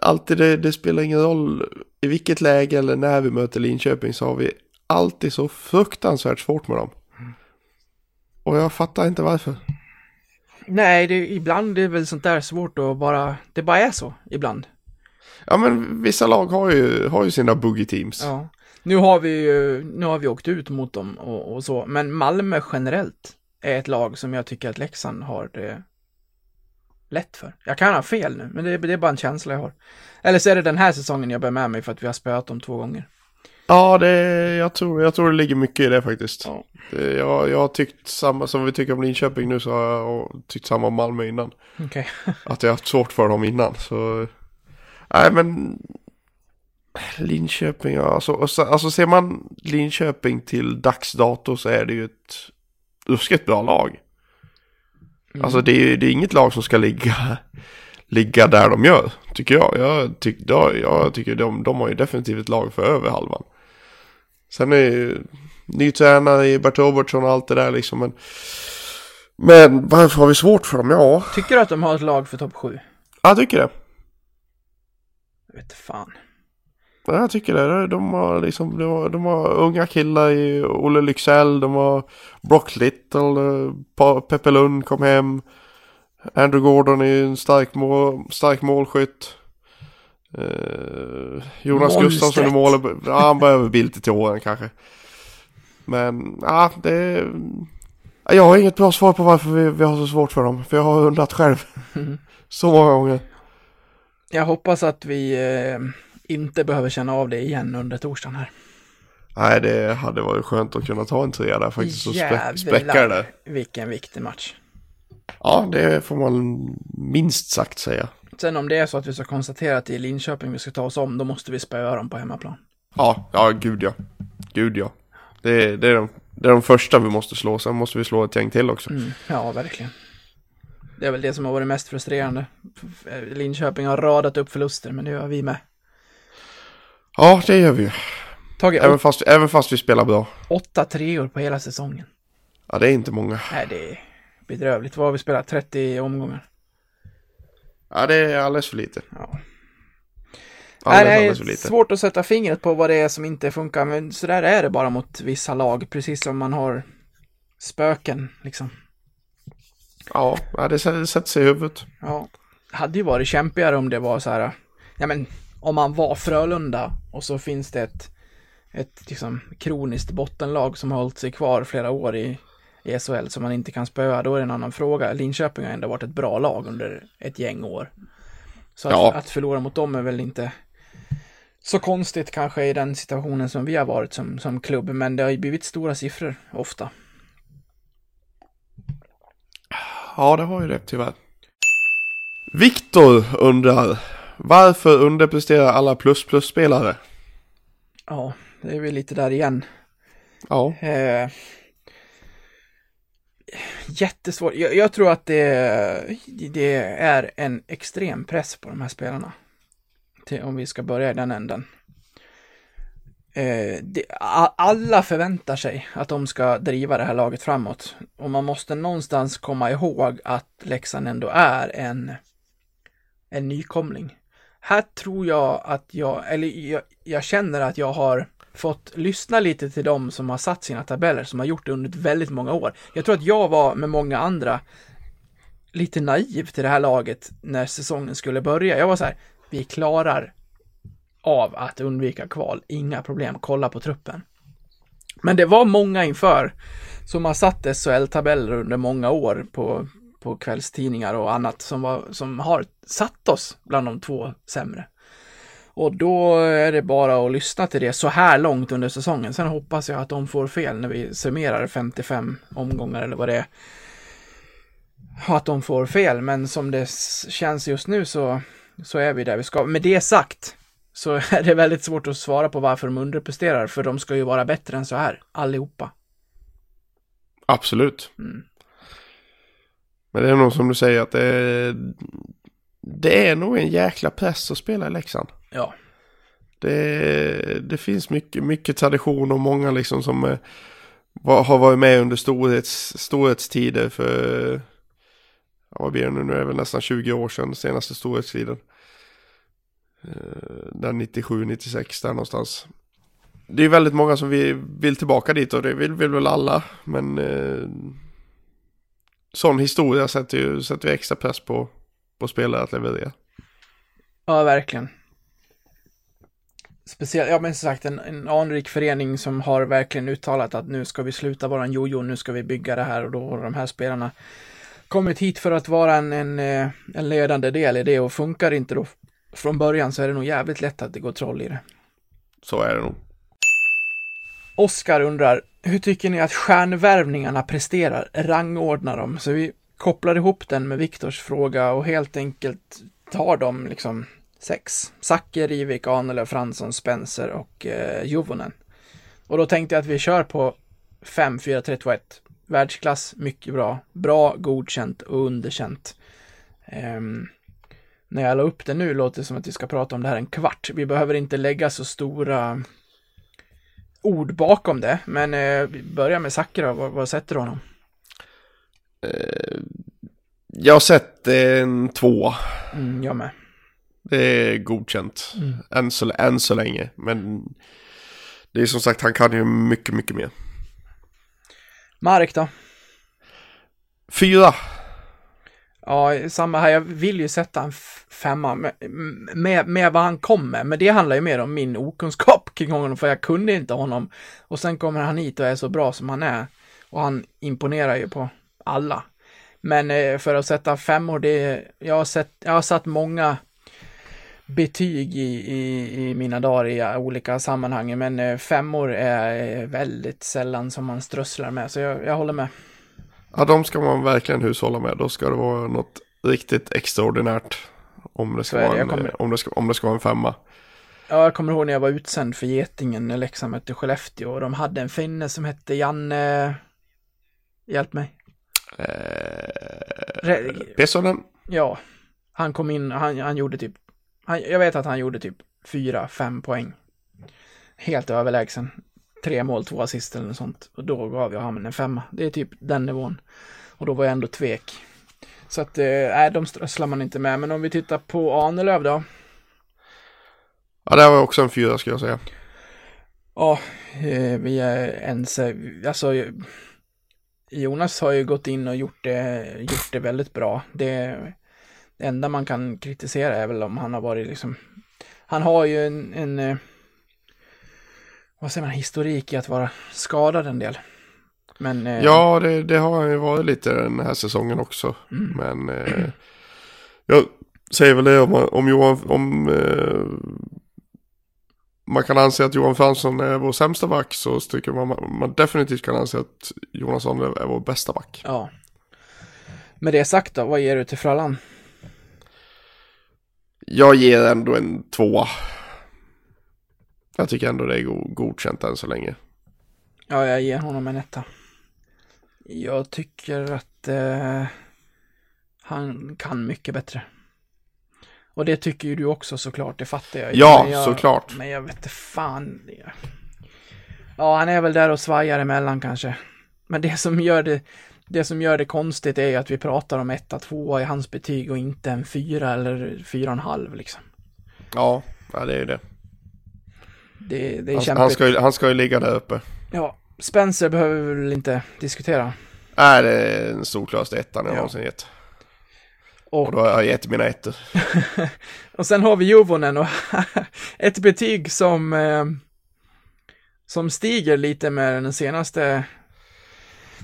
alltid det, det spelar ingen roll i vilket läge eller när vi möter Linköping så har vi alltid så fruktansvärt svårt med dem. Och jag fattar inte varför. Nej, det, ibland är det väl sånt där svårt att bara, det bara är så ibland. Ja men vissa lag har ju, har ju sina boogie teams. Ja. Nu har vi ju, nu har vi åkt ut mot dem och, och så, men Malmö generellt är ett lag som jag tycker att Leksand har det lätt för. Jag kan ha fel nu, men det, det är bara en känsla jag har. Eller så är det den här säsongen jag bär med mig för att vi har spöat dem två gånger. Ja, det, jag, tror, jag tror det ligger mycket i det faktiskt. Ja. Det, jag, jag har tyckt samma som vi tycker om Linköping nu så har jag tyckt samma om Malmö innan. Okej. Att jag har haft svårt för dem innan. Så, nej men Linköping, ja. Alltså, och alltså ser man Linköping till dagsdato så är det ju ett ruskigt bra lag. Mm. Alltså det är, det är inget lag som ska ligga, (laughs) ligga där de gör, tycker jag. Jag, tyck, jag, jag tycker de, de har ju definitivt ett lag för över halvan. Sen är ju ny tränare i Bert Robertsson och allt det där liksom. Men, men varför har vi svårt för dem? Ja, Tycker du att de har ett lag för topp 7? jag tycker det. Jag vet fan. Ja, Jag tycker det. De har liksom, de har, de har unga killar i Olle Lycksell, de har Brock Little, Peppe Lund kom hem. Andrew Gordon är en stark, mål, stark målskytt. Eh, Jonas Monstret. Gustafsson i målet, ja, han behöver bli lite till åren kanske. Men ja, det är... Jag har inget bra svar på varför vi, vi har så svårt för dem. För jag har undrat själv. (laughs) så många gånger. Jag hoppas att vi eh, inte behöver känna av det igen under torsdagen här. Nej, det hade varit skönt att kunna ta en trea där faktiskt och spä- spräcka det vilken viktig match. Ja, det får man minst sagt säga. Sen om det är så att vi ska konstatera att det är Linköping vi ska ta oss om, då måste vi spöa dem på hemmaplan. Ja, ja, gud ja. Gud ja. Det, det, är de, det är de första vi måste slå, sen måste vi slå ett gäng till också. Mm, ja, verkligen. Det är väl det som har varit mest frustrerande. Linköping har radat upp förluster, men det gör vi med. Ja, det gör vi ju. Även fast, även fast vi spelar bra. åtta treor på hela säsongen. Ja, det är inte många. Nej, det är bedrövligt. Vad har vi spelat? 30 omgångar? Ja, det är alldeles för lite. Ja. Alldeles, Nej, det för är lite. svårt att sätta fingret på vad det är som inte funkar, men så där är det bara mot vissa lag, precis som man har spöken, liksom. Ja, det sätter sig i huvudet. Ja, det hade ju varit kämpigare om det var så här, ja men om man var Frölunda och så finns det ett, ett liksom kroniskt bottenlag som har hållit sig kvar flera år i, i SHL som man inte kan spöa, då är det en annan fråga. Linköping har ändå varit ett bra lag under ett gäng år. Så att, Ja. att förlora mot dem är väl inte så konstigt kanske i den situationen som vi har varit som, som klubb, men det har ju blivit stora siffror ofta. Ja, det har ju det tyvärr. Viktor undrar. Varför underpresterar alla plus-plus-spelare? Ja, det är väl lite där igen. Ja. Eh, jättesvårt. Jag, jag tror att det, det är en extrem press på de här spelarna. Till, om vi ska börja i den änden. Eh, det, alla förväntar sig att de ska driva det här laget framåt. Och man måste någonstans komma ihåg att Leksand ändå är en, en nykomling. Här tror jag att jag, eller jag, jag känner att jag har fått lyssna lite till dem som har satt sina tabeller, som har gjort det under väldigt många år. Jag tror att jag var med många andra lite naiv till det här laget när säsongen skulle börja. Jag var så här, vi klarar av att undvika kval, inga problem, kolla på truppen. Men det var många inför som har satt SHL-tabeller under många år på, på kvällstidningar och annat som, var, som har satt oss bland de två sämre. Och då är det bara att lyssna till det så här långt under säsongen. Sen hoppas jag att de får fel när vi summerar 55 omgångar eller vad det är. Och att de får fel, men som det känns just nu så, så är vi där vi ska. Med det sagt så (laughs) är det väldigt svårt att svara på varför de underpresterar, för de ska ju vara bättre än så här, allihopa. Absolut. Mm. Men det är nog som du säger att det är, det är nog en jäkla press att spela i Leksand. Ja, Det, det finns mycket, mycket tradition och många liksom som eh, har varit med under storhets, storhetstider för, ja, vad blir det nu, nu är det väl nästan 20 år sedan senaste storhetstiden. Eh, Där 97, 96 där någonstans. Det är väldigt många som vill, vill tillbaka dit och det vill, vill väl alla. Men eh, sån historia sätter ju, sätter ju extra press på, på spelare att leverera. ja verkligen. Speciellt, ja men som sagt en, en anrik förening som har verkligen uttalat att nu ska vi sluta vara en jojo, nu ska vi bygga det här och då har de här spelarna kommit hit för att vara en, en, eh, en ledande del i det och funkar inte då från början så är det nog jävligt lätt att det går troll i det. Så är det nog. Oskar undrar, hur tycker ni att stjärnvärvningarna presterar? Rangordna dem. Så vi kopplar ihop den med Viktors fråga och helt enkelt tar dem liksom Sex. Zacke, Rivik, Ahnelöv, Fransson, Spencer och eh, Juvonen. Och då tänkte jag att vi kör på 5, 4, 3, 2, 1. Världsklass, mycket bra. Bra, godkänt och underkänt. Um, när jag la upp det nu låter det som att vi ska prata om det här en kvart. Vi behöver inte lägga så stora ord bakom det, men eh, vi börjar med Zacke då. Vad, sätter du honom? Eh, jag har sett en tvåa. Mm, jag med. Det är godkänt. Mm. Än, så, än så länge. Men det är som sagt, han kan ju mycket, mycket mer. Marek då? Fyra. Ja, samma här. Jag vill ju sätta en femma med, med, med vad han kommer, men det handlar ju mer om min okunskap (laughs) kring honom, för jag kunde inte honom. Och sen kommer han hit och är så bra som han är. Och han imponerar ju på alla. Men eh, för att sätta femmor, det jag har sett, jag har satt många betyg i, i, i mina dagar i olika sammanhang, men eh, femmor är väldigt sällan som man strösslar med, så jag, jag håller med. Ja, de ska man verkligen hushålla med. Då ska det vara något riktigt extraordinärt. Om det ska, det. vara, en, kommer- om det ska, om det ska vara en femma. Ja, jag kommer ihåg när jag var utsänd för Getingen när Leksand mötte Skellefteå och de hade en finne som hette Janne... Hjälp mig. Eh, Re- Pesonen. Ja, han kom in, han, han gjorde typ... Han, jag vet att han gjorde typ fyra, fem poäng. Helt överlägsen. Tre mål, två assist eller något sånt. Och då gav jag honom en femma. Det är typ den nivån. Och då var jag ändå tvek. Så att, eh, nej, de strösslar man inte med. Men om vi tittar på Ahnelöv då. Ja, det var också en fyra ska jag säga. Ja, eh, vi är ense. Alltså, Jonas har ju gått in och gjort det, gjort det väldigt bra. Det, det enda man kan kritisera är väl om han har varit liksom... Han har ju en, en eh, vad säger man, historik i att vara skadad en del. Men... eh, Ja, det, det har ju varit lite den här säsongen också. Mm. Men eh, jag säger väl det om, om Johan, om eh, man kan anse att Johan Fransson är vår sämsta back så tycker man, man definitivt kan anse att Jonas Ahnelöv är vår bästa back. Ja. Med det sagt då, vad ger du till Fröllan? Jag ger ändå en tvåa. Jag tycker ändå det är go- godkänt än så länge. Ja, jag ger honom en etta. Jag tycker att eh, han kan mycket bättre. Och det tycker ju du också såklart, det fattar jag. Ja, Men jag, såklart. Men jag vet inte fan. Ja, han är väl där och svajar emellan kanske. Men det som gör det, det som gör det konstigt är ju att vi pratar om etta, tvåa i hans betyg och inte en fyra eller fyra och en halv liksom. Ja, ja det är ju det. Det, det är Han, kämpigt. han, ska ju, han ska ju ligga där uppe. Ja, Spencer behöver vi väl inte diskutera. Nej, det är den solklaraste ettan jag Ja. någonsin gett. Och Och då har jag gett mina ettor. (laughs) Och sen har vi Juvonen och (laughs) ett betyg som, eh, som stiger lite med den senaste,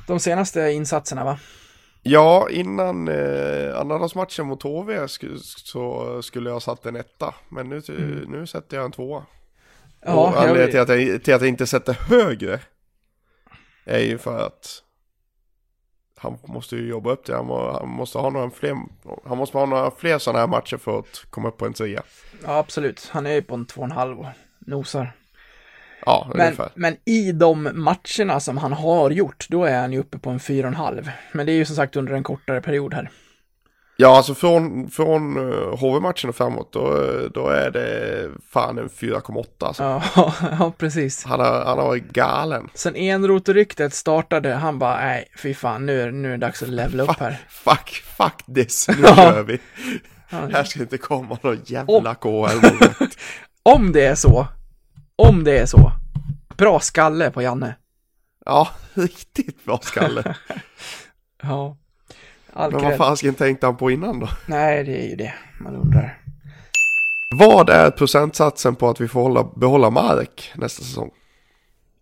de senaste insatserna va? Ja, innan eh, andradagsmatchen mot HV sk- så skulle jag ha satt en etta. Men nu, nu sätter jag en tvåa. Och jag- anledningen till att, jag, till att jag inte sätter högre är ju för att han måste ju jobba upp det. Han, må, han måste ha några fler, han måste ha några fler sådana här matcher för att komma upp på en trea. ja, absolut. Han är ju på en två och en halv och nosar. Ja, Men, ungefär. men i de matcherna som han har gjort, då är han ju uppe på en fyra och en halv. Men det är ju som sagt under en kortare period här. Ja, alltså från, från HV-matchen och framåt då, då är det fan en 4,8 alltså. Ja, (laughs) ja precis. Han, har, han har varit galen. Sen enroteryktet startade, han bara, nej, fy fan, nu är, nu är det dags att levla upp här. Fuck, fuck this, nu (laughs) Ja. kör vi. Ja. Här ska inte komma någon jävla KHL-moment. (laughs) Om det är så, om det är så, bra skalle på Janne. Ja, riktigt bra skalle. Ja. All Men vad fasken tänkte han på innan då? Nej, det är ju det man undrar. Vad är procentsatsen på att vi får hålla, behålla Mark nästa säsong?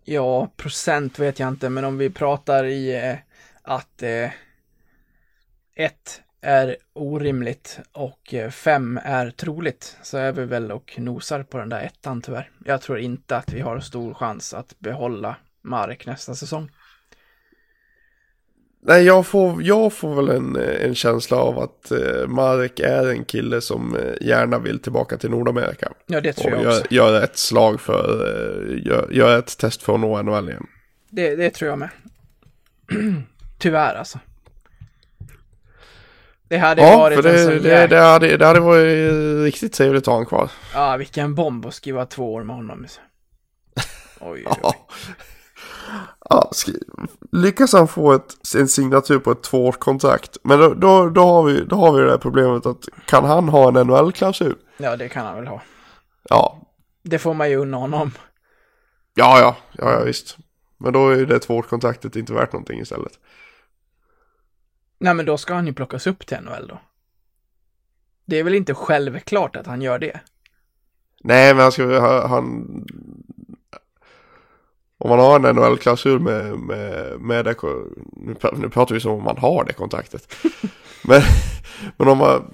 Ja, procent vet jag inte, men om vi pratar i eh, att eh, ett är orimligt och eh, fem är troligt så är vi väl och nosar på den där ettan tyvärr. Jag tror inte att vi har stor chans att behålla Mark nästa säsong. Nej, jag får, jag får väl en, en känsla av att eh, Marek är en kille som eh, gärna vill tillbaka till Nordamerika. Ja, det tror Och jag gör, också. gör ett slag för, eh, gör, gör ett test för att nå NHL igen. Det, det tror jag med. (clears throat) Tyvärr alltså. Det hade Ja, varit för en det, sån det, jäk- det, hade, det hade varit riktigt trevligt att ha honom kvar. Ja, vilken bomb att skriva två år med honom. (laughs) Oj, oj, oj. Ja. Lyckas han få ett, en signatur på ett tvåårskontrakt, men då, då, då, har vi, då har vi det där problemet att kan han ha en NHL-klausul? Ja, det kan han väl ha. Ja, Det får man ju unna honom. ja, ja, ja, ja visst. Men då är ju det tvåårskontraktet inte värt någonting istället. Nej, men då ska han ju plockas upp till NHL då. Det är väl inte självklart att han gör det? Nej, men han ska ha- han... Om man har en NHL-klausul med, med, med det, nu, nu pratar vi som om man har det kontraktet. (laughs) men, men om man,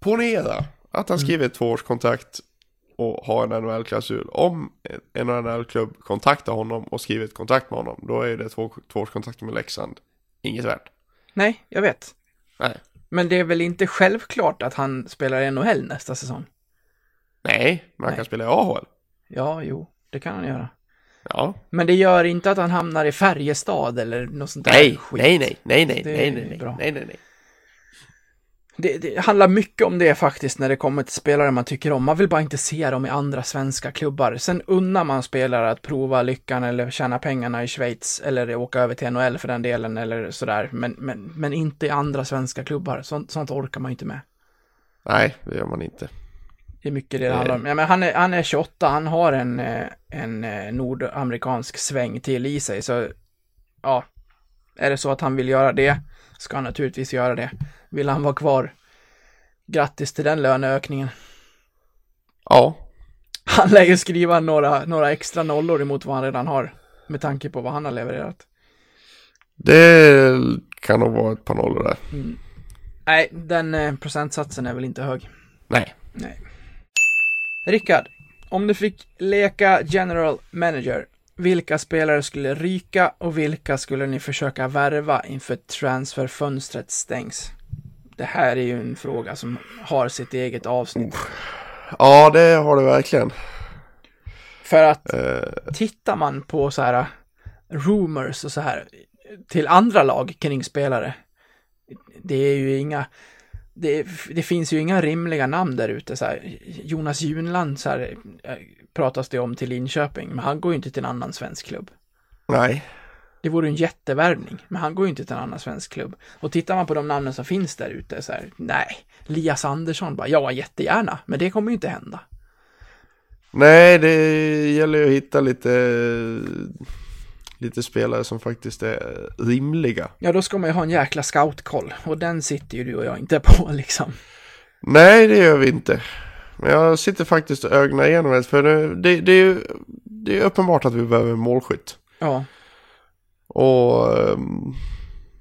ponera att han skriver ett tvåårskontrakt och har en NHL-klausul. Om en NHL-klubb kontaktar honom och skriver ett kontrakt med honom, då är det två, tvåårskontrakt med Leksand inget värt. Nej, jag vet. Nej. Men det är väl inte självklart att han spelar i NHL nästa säsong? Nej, man Nej. kan spela i AHL. Ja, jo, det kan han göra. Ja. Men det gör inte att han hamnar i Färjestad eller något sånt där Nej, skit. nej, nej, nej, nej, Det nej, nej, nej, bra. nej, nej, nej. Det, det handlar mycket om det faktiskt när det kommer till spelare man tycker om. Man vill bara inte se dem i andra svenska klubbar. Sen unnar man spelare att prova lyckan eller tjäna pengarna i Schweiz eller åka över till NHL för den delen eller sådär. Men, men, men inte i andra svenska klubbar. Sånt, sånt orkar man inte med. Nej, det gör man inte. Det är mycket det det handlar om. Ja, men han, är, han är 28, han har en, eh, en eh, nordamerikansk sväng till i sig. Så ja, är det så att han vill göra det ska han naturligtvis göra det. Vill han vara kvar, grattis till den löneökningen. Ja, Han lär ju skriva några, några extra nollor emot vad han redan har. Med tanke på vad han har levererat. det kan nog vara ett par nollor där. Nej, den eh, procentsatsen är väl inte hög. Nej. Nej. Rickard, om du fick leka general manager, vilka spelare skulle ryka och vilka skulle ni försöka värva inför transferfönstret stängs? Det här är ju en fråga som har sitt eget avsnitt. Ja, det har det verkligen. För att Eh, tittar man på så här uh, rumors och så här till andra lag kring spelare, det är ju inga, det, det finns ju inga rimliga namn där ute. Så här, Jonas Junland så här, eh, pratas det om till Linköping, men han går ju inte till en annan svensk klubb. nej. Det vore en jättevärvning, men han går ju inte till en annan svensk klubb. Och tittar man på de namnen som finns där ute, så här, nej, Lias Andersson bara, ja, jättegärna, men det kommer ju inte hända. Nej, det gäller ju att hitta lite, lite spelare som faktiskt är rimliga. Ja, då ska man ju ha en jäkla scoutkoll, och den sitter ju du och jag inte på (laughs) liksom. Nej, det gör vi inte. Men jag sitter faktiskt och ögnar igenom det. För det, det, är ju det är uppenbart att vi behöver målskytt. Ja, Och ehm,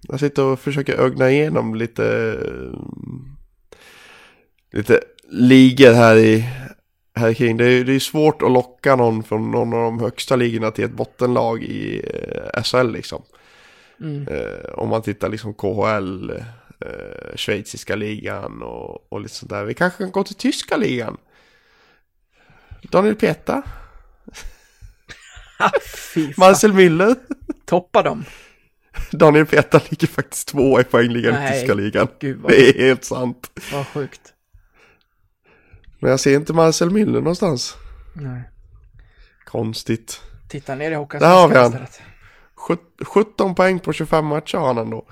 jag sitter och försöker ögna igenom lite, ehm, lite ligor här i här kring. Det är, det är svårt att locka någon från någon av de högsta ligorna till ett bottenlag i eh, SHL liksom. mm. Eh, om man tittar liksom KHL, eh, schweiziska ligan och, och lite sånt där. Vi kanske kan gå till tyska ligan. Daniel Peta, (laughs) fan. Marcel Müller. Toppa dem. Daniel Peta ligger faktiskt tvåa i poängligan i tyska ligan. Gud vad, Det är helt sant. vad sjukt. Men jag ser inte Marcel Müller någonstans. Nej. Konstigt. Titta ner i Där har vi Hockeyallsvenskan han. istället. Sjut- 17 poäng på 25 matcher har han ändå.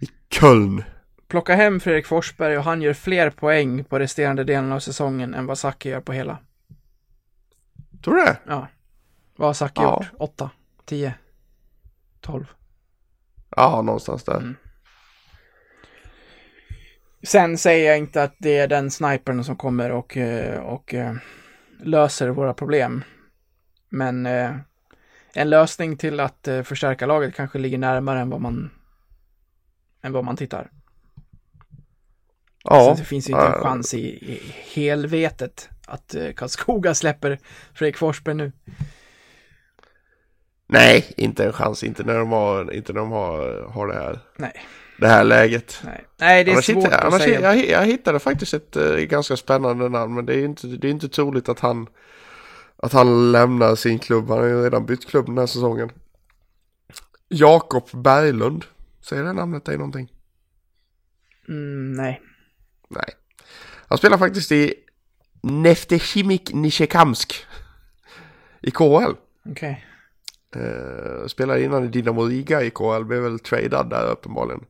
I Köln. Plocka hem Fredrik Forsberg och han gör fler poäng på resterande delen av säsongen än vad Zacke gör på hela. Tror du det? Ja. Vad har Zacke Ja. gjort? 8, 10, 12. Ja, någonstans där. Mm. Sen säger jag inte att det är den snipern som kommer och, eh, och eh, löser våra problem. Men eh, en lösning till att förstärka laget kanske ligger närmare än vad man än vad man tittar. Ja. Så det finns ju inte en chans i, i helvetet att Karlskoga (laughs) släpper Fredrik Forsberg nu. Nej, inte en chans. Inte när de har, inte när de har, har det här. Nej. Det här läget. Nej, Nej det är annars svårt hittade, att säga. Jag, jag hittade faktiskt ett uh, ganska spännande namn. Men det är inte, det är inte troligt att han, att han lämnar sin klubb. Han har ju redan bytt klubb den här säsongen. Jakob Berglund. Säger det namnet dig någonting? Mm, nej. Nej. Han spelar faktiskt i Neftechimik Nisjekamsk. I KHL. Okej. Eh, spelade innan i Dynamo Riga i KHL. Blev väl tradad där uppenbarligen.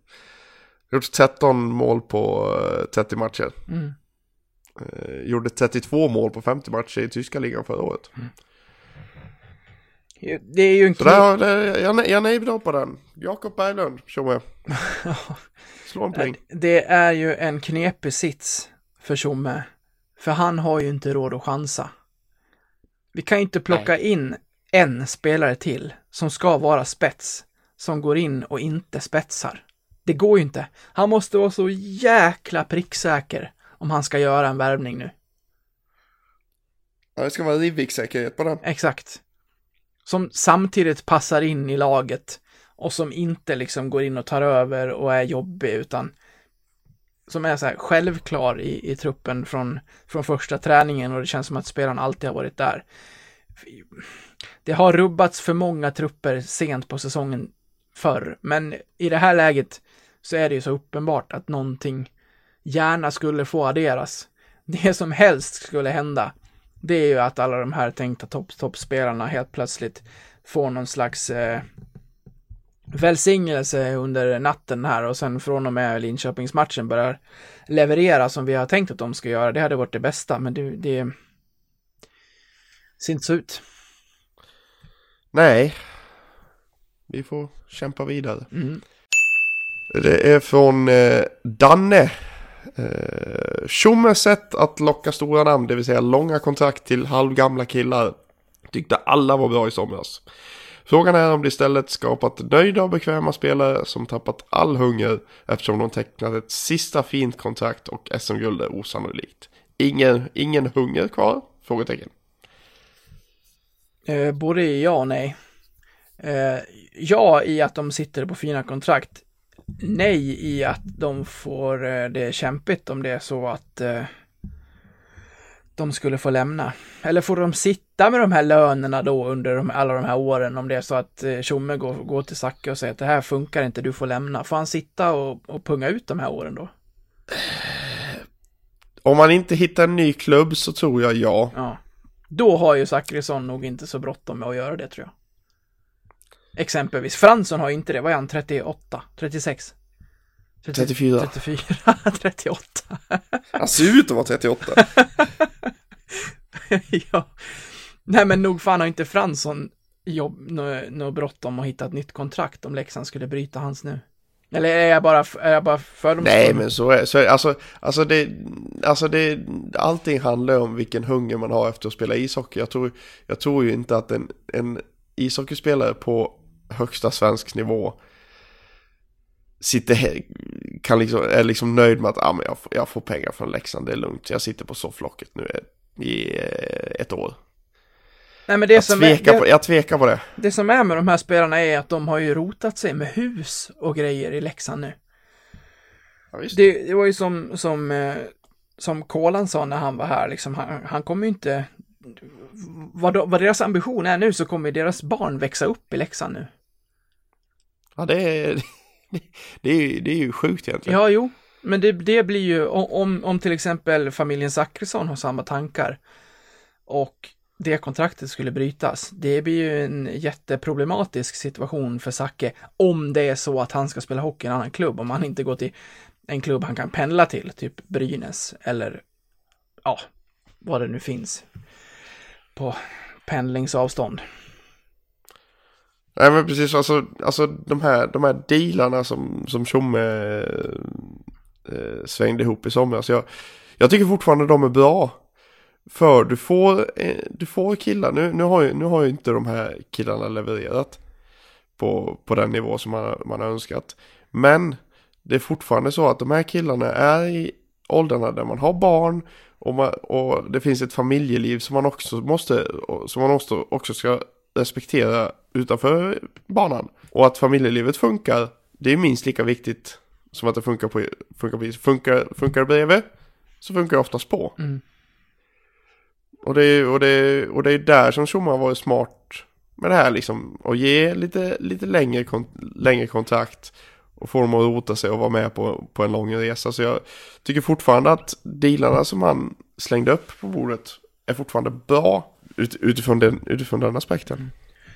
Gjort 13 mål på eh, 30 matcher. Mm. Eh, gjorde 32 mål på 50 matcher i tyska ligan förra året. Det är ju en Så knep... där, där, jag, jag nej på den. Jakob Berglund, tjomme. (laughs) Slå en pling. Det är ju en knepig sits för Tjomme. För han har ju inte råd att chansa. Vi kan ju inte plocka in en spelare till som ska vara spets, som går in och inte spetsar. Det går ju inte. Han måste vara så jäkla pricksäker om han ska göra en värvning nu. Ja, det ska vara Rivik-säkerhet på den. Exakt. Som samtidigt passar in i laget och som inte liksom går in och tar över och är jobbig utan som är så här självklar i, i truppen från, från första träningen och det känns som att spelaren alltid har varit där. Det har rubbats för många trupper sent på säsongen förr, men i det här läget så är det ju så uppenbart att någonting gärna skulle få adderas. Det som helst skulle hända, det är ju att alla de här tänkta toppspelarna helt plötsligt får någon slags eh, välsignelse under natten här och sen från och med Linköpingsmatchen börjar leverera som vi har tänkt att de ska göra. Det hade varit det bästa, men det, det ser inte så ut. Nej. Vi får kämpa vidare. Mm. Det är från eh, Danne. Eh, Tjommes sätt att locka stora namn, det vill säga långa kontrakt till halvgamla killar, tyckte alla var bra i somras. Frågan är om det istället skapat nöjda och bekväma spelare som tappat all hunger eftersom de tecknat ett sista fint kontrakt och SM-guld är osannolikt. Ingen, ingen hunger kvar? Frågetecken. Eh, både ja och nej. Eh, ja i att de sitter på fina kontrakt. Nej i att de får eh, det kämpigt om det är så att eh, de skulle få lämna. Eller får de sitta med de här lönerna då under de, alla de här åren om det är så att eh, Tjomme går, går till Zacke och säger att det här funkar inte, du får lämna. Får han sitta och, och punga ut de här åren då? Om man inte hittar en ny klubb så tror jag ja. Ja. Då har ju Zachrisson nog inte så bråttom med att göra det tror jag. Exempelvis. Fransson har inte det. Vad är han? 38? 36? 30 34. 34? 38? Han ser ut att vara 38. (laughs) ja. Nej men nog fan har inte Fransson jobb, något nå bråttom att hitta ett nytt kontrakt om Leksand skulle bryta hans nu. Eller är jag bara, är jag bara fördomsfull? Nej men så är, så är alltså, alltså det, alltså det, allting handlar om vilken hunger man har efter att spela ishockey. Jag tror, jag tror ju inte att en, en ishockeyspelare på högsta svensk nivå sitter kan liksom, är liksom nöjd med att ah, men jag, får, jag får pengar från Leksand, det är lugnt. Jag sitter på sofflocket nu i ett år. Nej men det Jag som, är, tvekar, på, det, jag tvekar på det. det som är med de här spelarna är att de har ju rotat sig med hus och grejer i Leksand nu. Ja. Det, det var ju som, som, eh, som Kolan sa när han var här, liksom, han, han kommer ju inte, vad, vad deras ambition är nu så kommer deras barn växa upp i Leksand nu. Ja, det är, (laughs) det är, ju- det är ju sjukt egentligen. Ja, jo, men det, det blir ju, om, om till exempel familjen Zachrisson har samma tankar och det kontraktet skulle brytas, det blir ju en jätteproblematisk situation för Zacke om det är så att han ska spela hockey i en annan klubb, om han inte går till en klubb han kan pendla till, typ Brynäs eller ja, vad det nu finns på pendlingsavstånd. Nej men precis, alltså, alltså de här, de här dealarna som, som Tjomme eh, eh svängde ihop i somras. Jag, jag tycker fortfarande de är bra. För du får, eh, du får killar, nu, nu, har ju, nu har ju inte de här killarna levererat på, på den nivå som man, man har önskat. Men det är fortfarande så att de här killarna är i åldrarna där man har barn och, man, och det finns ett familjeliv som man också måste, som man också, också ska respektera utanför banan. Och att familjelivet funkar, det är minst lika viktigt som att det funkar på, funkar på. Funkar, funkar bredvid så funkar det oftast på. Mm. Och, det, är- och, det, och det är där som Schumann har varit smart med det här liksom. Och ge lite, lite längre, kon, längre kontrakt. Och få dem att rota sig och vara med på, på en lång resa. Så jag tycker fortfarande att dealarna som han slängde upp på bordet är fortfarande bra ut, utifrån, den, utifrån den aspekten. Mm.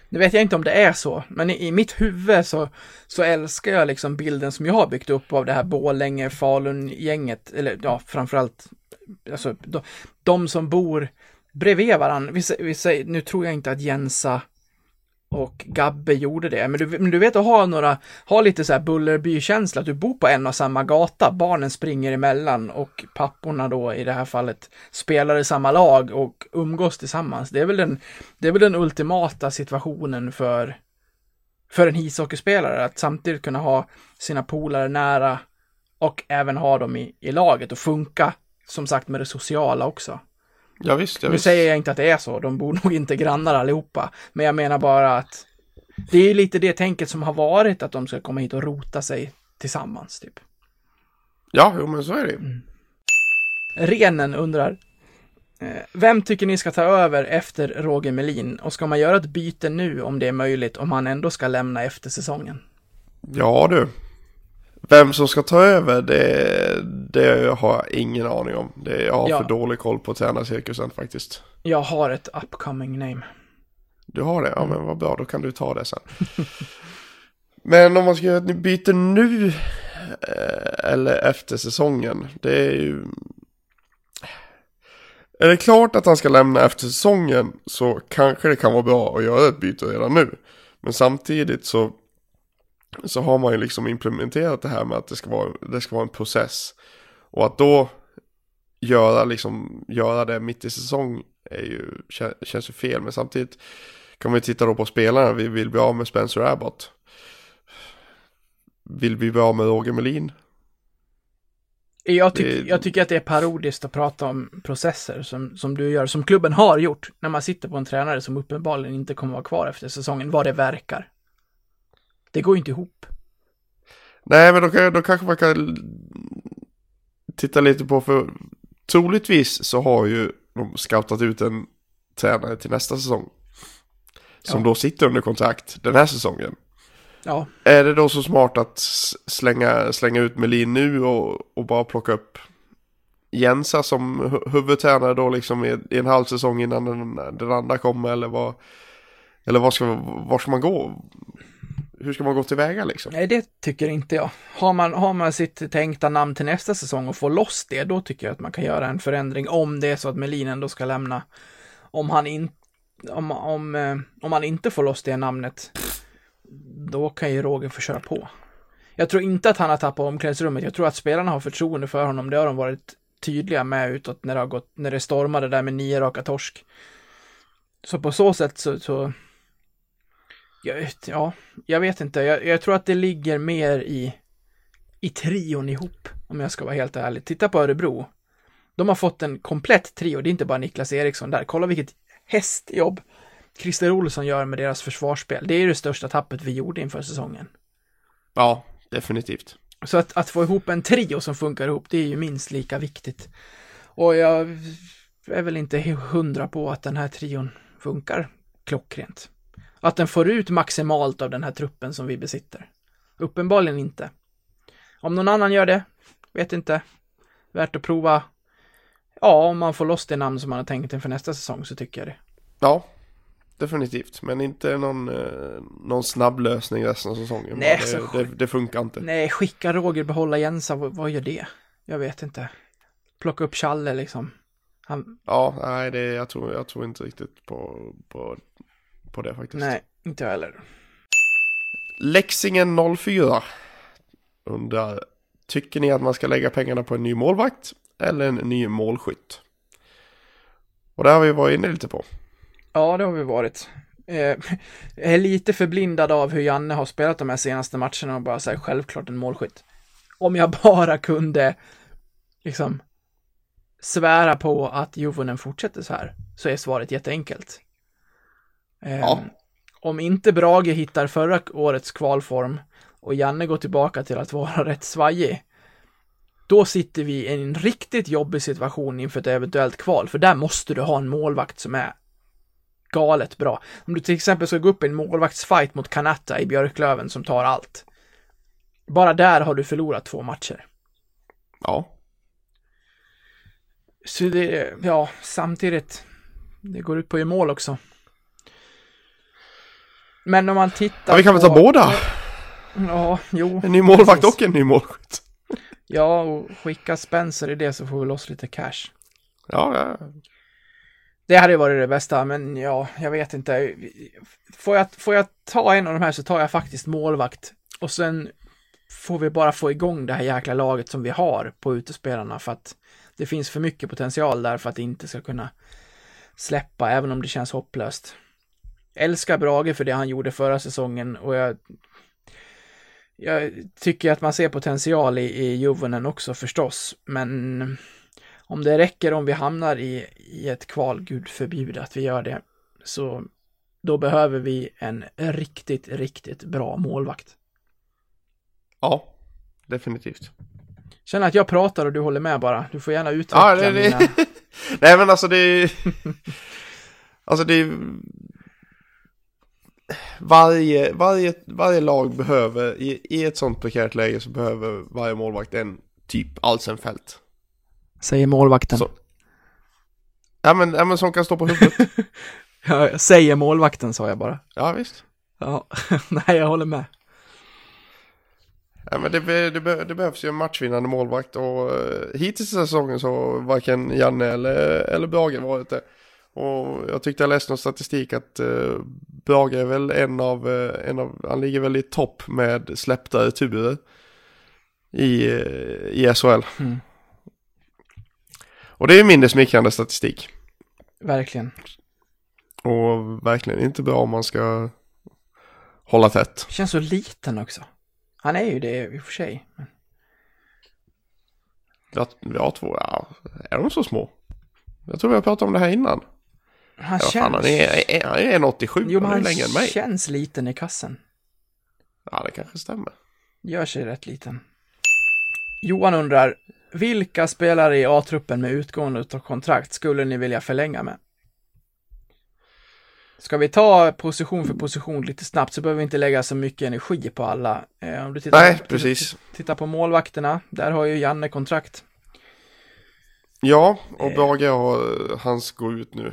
Nu vet jag inte om det är så, men i, i mitt huvud så, så älskar jag liksom bilden som jag har byggt upp av det här Borlänge-Falun-gänget, eller ja, framförallt, alltså de, de som bor bredvid varandra. Vi, vi säger, nu tror jag inte att Jensa och Gabbe gjorde det, men du, men du vet att ha några, ha lite så här Bullerby-känsla, att du bor på en och samma gata, barnen springer emellan och papporna då i det här fallet spelar i samma lag och umgås tillsammans. Det är väl den, det är väl den ultimata situationen för, för en ishockeyspelare, att samtidigt kunna ha sina polare nära och även ha dem i, i laget och funka, som sagt, med det sociala också. Ja visst, ja, Nu visst. säger jag inte att det är så, de bor (laughs) nog inte grannar allihopa, men jag menar bara att det är lite det tänket som har varit, att de ska komma hit och rota sig tillsammans, typ. Ja, jo, men så är det ju. Renen undrar, eh, vem tycker ni ska ta över efter Roger Melin? Och ska man göra ett byte nu om det är möjligt, om han ändå ska lämna efter säsongen? Ja du. Vem som ska ta över det, det har jag ingen aning om. Det, jag har Ja. för dålig koll på tränarcirkusen faktiskt. Jag har ett upcoming name. Du har det? Ja men vad bra, då kan du ta det sen. (laughs) men om man ska göra ett byte nu eh, eller efter säsongen. Det är ju... Är det klart att han ska lämna efter säsongen så kanske det kan vara bra att göra ett byte redan nu. Men samtidigt så, så har man ju liksom implementerat det här med att det ska vara, det ska vara en process. Och att då göra, liksom, göra det mitt i säsong är ju, kä- känns ju fel. Men samtidigt kan vi titta då på spelarna. Vi vill bli av med Spencer Abbott. Vill vi bli av med Roger Melin? Jag, tyck, Det- jag tycker att det är parodiskt att prata om processer som, som du gör, som klubben har gjort, när man sitter på en tränare som uppenbarligen inte kommer vara kvar efter säsongen, vad det verkar. Det går ju inte ihop. Nej, men då, kan, då kanske man kan titta lite på för troligtvis så har ju de scoutat ut en tränare till nästa säsong. Som Ja. då sitter under kontrakt den här säsongen. Ja, Är det då så smart att slänga, slänga ut Melin nu och, och bara plocka upp Jensa som hu- huvudtränare då liksom i, i en halv säsong innan den, den andra kommer eller vad Eller vad ska, var ska man gå? Hur ska man gå tillväga liksom? nej det tycker inte jag. Har man, har man sitt tänkta namn till nästa säsong och får loss det, då tycker jag att man kan göra en förändring om det är så att Melin ändå ska lämna. Om han inte om, om, eh, om han inte får loss det namnet, då kan ju Roger få köra på. Jag tror inte att han har tappat omklädningsrummet. Jag tror att spelarna har förtroende för honom. Det har de varit tydliga med utåt när det har gått, när det stormade där med nio raka torsk. Så på så sätt så, så jag ja, jag vet inte. Jag, jag tror att det ligger mer i, i trion ihop, om jag ska vara helt ärlig. Titta på Örebro. De har fått en komplett trio, det är inte bara Niklas Eriksson där. Kolla vilket hästjobb Christer Olsson gör med deras försvarsspel. Det är det största tappet vi gjorde inför säsongen. Ja, definitivt. Så att, att få ihop en trio som funkar ihop, det är ju minst lika viktigt. Och jag är väl inte hundra på att den här trion funkar klockrent. Att den får ut maximalt av den här truppen som vi besitter. Uppenbarligen inte. Om någon annan gör det, vet inte. Värt att prova. Ja, om man får loss det namn som man har tänkt inför nästa säsong så tycker jag det. Ja, definitivt. Men inte någon, eh, någon snabb lösning resten av säsongen. Nej, det, så det, det funkar inte. Nej, skicka Roger, behålla Jensa, vad, vad gör det? Jag vet inte. Plocka upp Challe liksom. Han, Ja, nej, det, jag, tror, jag tror inte riktigt på, på, på det faktiskt. nej, inte jag heller. Leksingen 04 undrar, tycker ni att man ska lägga pengarna på en ny målvakt eller en ny målskytt? Och det har vi varit inne lite på. Ja, det har vi varit. Eh, jag är lite förblindad av hur Janne har spelat de här senaste matcherna och bara säger självklart en målskytt. Om jag bara kunde liksom svära på att Juvonen fortsätter så här, så är svaret jätteenkelt. Eh, Ja. Om inte Brage hittar förra årets kvalform och Janne går tillbaka till att vara (laughs) rätt svajig, då sitter vi i en riktigt jobbig situation inför ett eventuellt kval, för där måste du ha en målvakt som är galet bra. Om du till exempel ska gå upp i en målvaktsfight mot Kanatta i Björklöven som tar allt. Bara där har du förlorat två matcher. Ja. Så det, ja, samtidigt, det går ut på göra mål också. Men om man tittar ja vi kan väl ta båda? Ja, jo. En ny målvakt precis. och en ny målskytt. Ja, och skicka Spencer i det så får vi loss lite cash. Ja, ja. Det hade ju varit det bästa, men ja, jag vet inte. Får jag, får jag ta en av de här så tar jag faktiskt målvakt. Och sen får vi bara få igång det här jäkla laget som vi har på utespelarna för att det finns för mycket potential där för att det inte ska kunna släppa, även om det känns hopplöst. Älskar Brage för det han gjorde förra säsongen och jag jag tycker att man ser potential i, i Juvonen också förstås, men om det räcker om vi hamnar i, i ett kval, gud förbjude att vi gör det, så då behöver vi en riktigt, riktigt bra målvakt. Ja, definitivt. Känner att jag pratar och du håller med bara. Du får gärna utveckla Ja, det, mina... det... (laughs) Nej men alltså det är... (laughs) Alltså det är... Varje, varje, varje lag behöver, i, i ett sånt prekärt läge så behöver varje målvakt en typ Alsenfelt. Säger målvakten. Så. Ja men, ja men som kan stå på huvudet. (laughs) Ja, säger målvakten sa jag bara. Ja visst. Ja, (laughs) nej jag håller med. Ja men det, det, det behövs ju en matchvinnande målvakt och uh, hittills i säsongen så varken Janne eller, eller Brage varit det. Och jag tyckte jag läste någon statistik att uh, Brage är väl en av, eh, en av, han ligger väl i topp med släppta returer i, eh, i SHL. Mm. Och det är ju mindre smickrande statistik. Verkligen. Och verkligen inte bra om man ska hålla tätt. Känns så liten också. Han är ju det i och för sig. Men... Vi har, vi har två, ja, är de så små? Jag tror vi har pratat om det här innan. Han Ja, känns... fan, han är, är, han är 1,87, Jo, men han är han mig. känns liten i kassen. Ja, det kanske stämmer. Gör sig rätt liten. Johan undrar, vilka spelare i A-truppen med utgående av kontrakt skulle ni vilja förlänga med? Ska vi ta position för position lite snabbt så behöver vi inte lägga så mycket energi på alla. Eh, om du tittar, Nej, precis. Tittar på målvakterna, där har ju Janne kontrakt. Ja, och Eh. Brage hans går ut nu.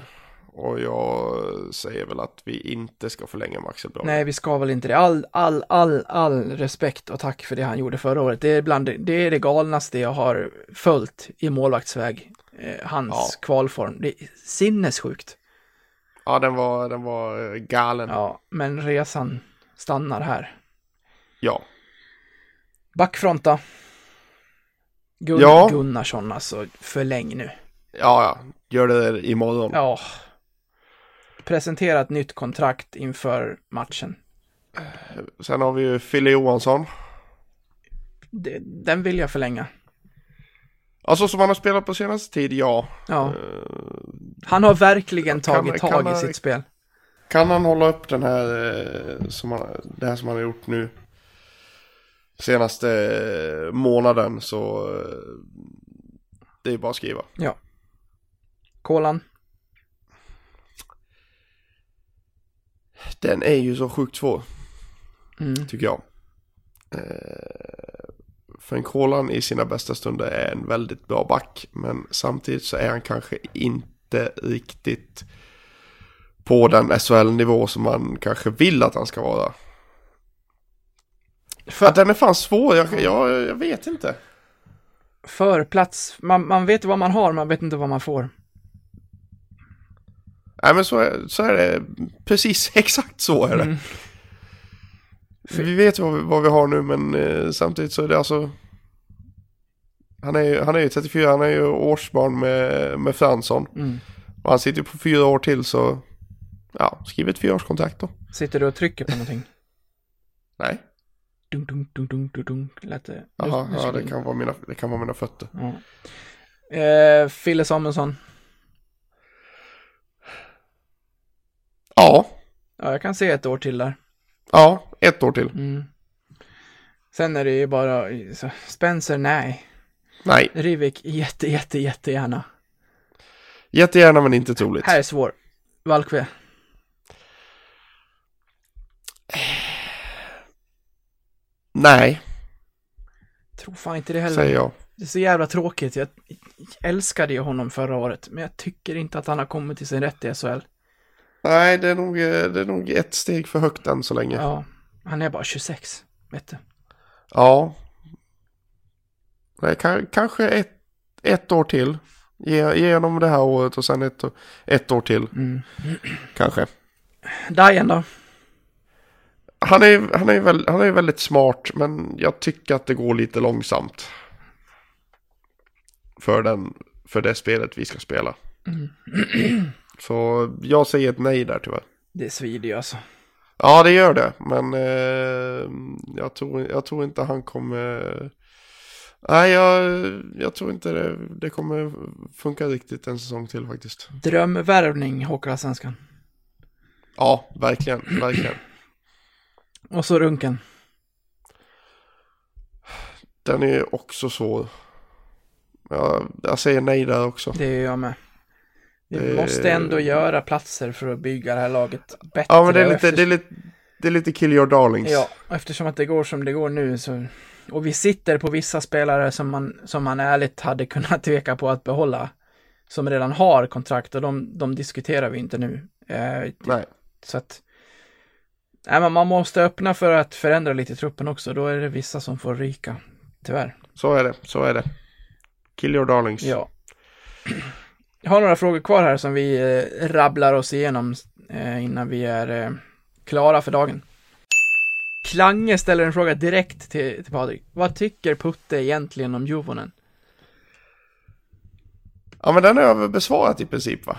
Och jag säger väl att vi inte ska förlänga med Axel Brage. Nej, vi ska väl inte det. All, all, all, all respekt och tack för det han gjorde förra året. Det är bland det, är det galnaste jag har följt i målvaktsväg. Eh, hans Ja. kvalform. Det är sinnessjukt. Ja, den var, den var eh, galen. Ja. Ja, men resan stannar här. ja. Backfront då? Gun Ja. Gunnarsson alltså, förläng nu. Ja, Gör det imorgon. Ja. Presentera ett nytt kontrakt inför matchen. Sen har vi ju Fille Johansson. Det, den vill jag förlänga. Alltså som han har spelat på senaste tid, ja. Ja, Eh, han har verkligen Kan- tagit kan tag i han- sitt spel. Kan han hålla upp den här, eh, som han, det här som han har gjort nu senaste eh, månaden så det är bara att skriva. Ja. Kolan. Den är ju så sjukt svår, Mm. tycker jag. Eh, För en Kolan i sina bästa stunder är en väldigt bra back, men samtidigt så är han kanske inte riktigt på den SHL-nivå som man kanske vill att han ska vara. För, Att den är fan svår, jag, jag, jag vet inte. för plats, man, man vet vad man har, man vet inte vad man får. Nej men så är, så är det, precis (laughs) exakt så är det. Mm. Vi vet vad vi, vad vi har nu men eh, samtidigt så är det alltså Han är ju, han är ju 34, han är ju årsbarn med, med Fransson. Mm. Och han sitter på fyra år till så Ja, skriv ett fyraårskontrakt då. Sitter du och trycker på någonting? (laughs) Nej, Dunk, dunk, dunk, dunk, dunk. Lät det? Jaha, ja det kan, vara mina, det kan vara mina fötter. Ja. Eh, Fille Samuelsson. Ja, Ja, jag kan se ett år till där. Ja, ett år till. Mm. Sen är det ju bara, så, Spencer, nej. Nej, Rivik, jätte, jätte, jättegärna. jättegärna men inte troligt. Här är svår. Valkve. Nej, Tror fan inte det heller. säger jag. Det är så jävla tråkigt. Jag älskade ju honom förra året, men jag tycker inte att han har kommit till sin rätt i SHL. Nej, det är, nog, eh, det är nog ett steg för högt än så länge. Ja. Ja, han är bara 26, vet du. Nej, kan, kanske ett, ett år till. Ge, ge honom det här året och sen ett, ett år till. Mm. Kanske. Dajen då? Han är, han, är väl, han är väldigt smart, men jag tycker att det går lite långsamt. För, den, för det spelet vi ska spela. (clears throat) Så jag säger ett nej där tyvärr. Det svider ju alltså. Ja, det gör det. Men eh, jag, tror, jag tror inte han kommer... Nej, jag, jag tror inte det, det kommer funka riktigt en säsong till faktiskt. Drömvärvning, Hockeyallsvenskan. Ja, verkligen, verkligen. Och så Runken. Den är ju också svår. Ja, jag säger nej där också. Det är jag med. Det- måste ändå göra platser för att bygga det här laget bättre. Ja, men det är lite, efter- det är lite, det är lite kill your darlings. Ja, eftersom att det går som det går nu så... Och vi sitter på vissa spelare som man, som man ärligt hade (laughs) kunnat tveka på att behålla. Som redan har kontrakt och de, de diskuterar vi inte nu. Eh, Nej, så att... Nej, men man måste öppna för att förändra lite truppen också. Då är det vissa som får ryka. Tyvärr. så är det, så är det. Kill your darlings. Ja. Jag har några frågor kvar här som vi eh, rabblar oss igenom eh, innan vi är eh, klara för dagen. Klange ställer en fråga direkt till, till Patrik. Vad tycker Putte egentligen om Juvonen? Ja, men den har jag besvarat i princip va?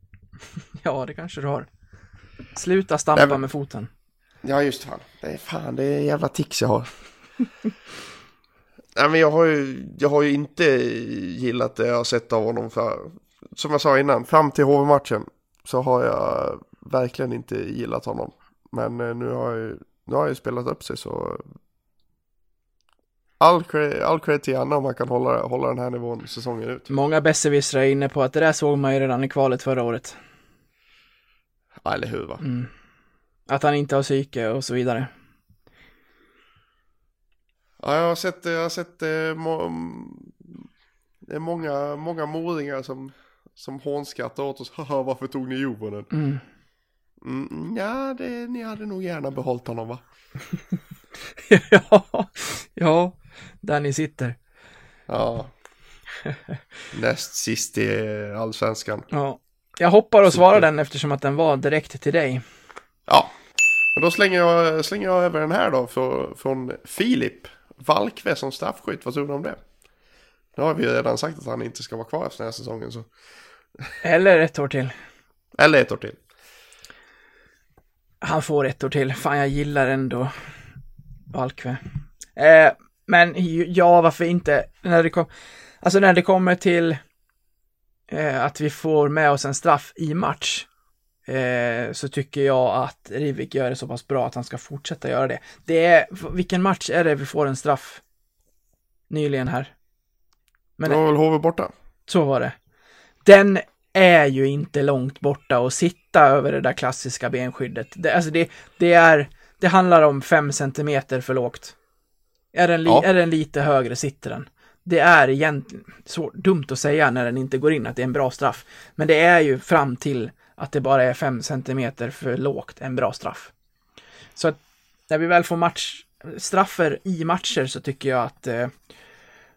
(laughs) Ja, det kanske du har. Sluta stampa Nej, men- med foten. Ja, just fan. Det är fan, det är jävla tics jag har. (laughs) Nej, men jag har ju, jag har ju inte gillat det jag har sett av honom för, som jag sa innan, fram till HV-matchen så har jag verkligen inte gillat honom. Men eh, nu har jag ju, nu har jag ju spelat upp sig så all cred, all cred till Anna om man kan hålla, hålla den här nivån säsongen ut. Många besserwissrar är inne på att det där såg man ju redan i kvalet förra året. Ja, eller hur va? Mm. Att han inte har psyke och så vidare. Ja, jag har sett, jag har sett eh, må, det är många, många moringar som, som hånskrattar åt oss. (laughs) Haha, varför tog ni Jovonen? Mm. Mm, ja, det, ni hade nog gärna behållit honom va? (laughs) ja, ja, där ni sitter. Ja. Näst sist i allsvenskan. Ja. Jag hoppar och svarar den eftersom att den var direkt till dig. Ja. Men då slänger jag, slänger jag över den här då för, från Filip. Valkve som straffskytt, vad tror du om det? Nu har vi ju redan sagt att han inte ska vara kvar efter den här säsongen så. Eller ett år till. Eller ett år till. Han får ett år till. Fan, jag gillar ändå Valkve. Eh, men ja, varför inte? När det kom, alltså när det kommer till eh, att vi får med oss en straff i match eh, så tycker jag att Rivik gör det så pass bra att han ska fortsätta göra det. Det är, vilken match är det vi får en straff nyligen här? Men Det var väl HV borta? så var det. Den är ju inte långt borta och sitta över det där klassiska benskyddet. Det, alltså det, det är, det handlar om fem centimeter för lågt. Är den, li, Ja. är den lite högre sitter den. Det är egentligen så dumt att säga när den inte går in att det är en bra straff. Men det är ju fram till att det bara är 5 centimeter för lågt en bra straff. Så att när vi väl får match, straffer i matcher så tycker jag att eh,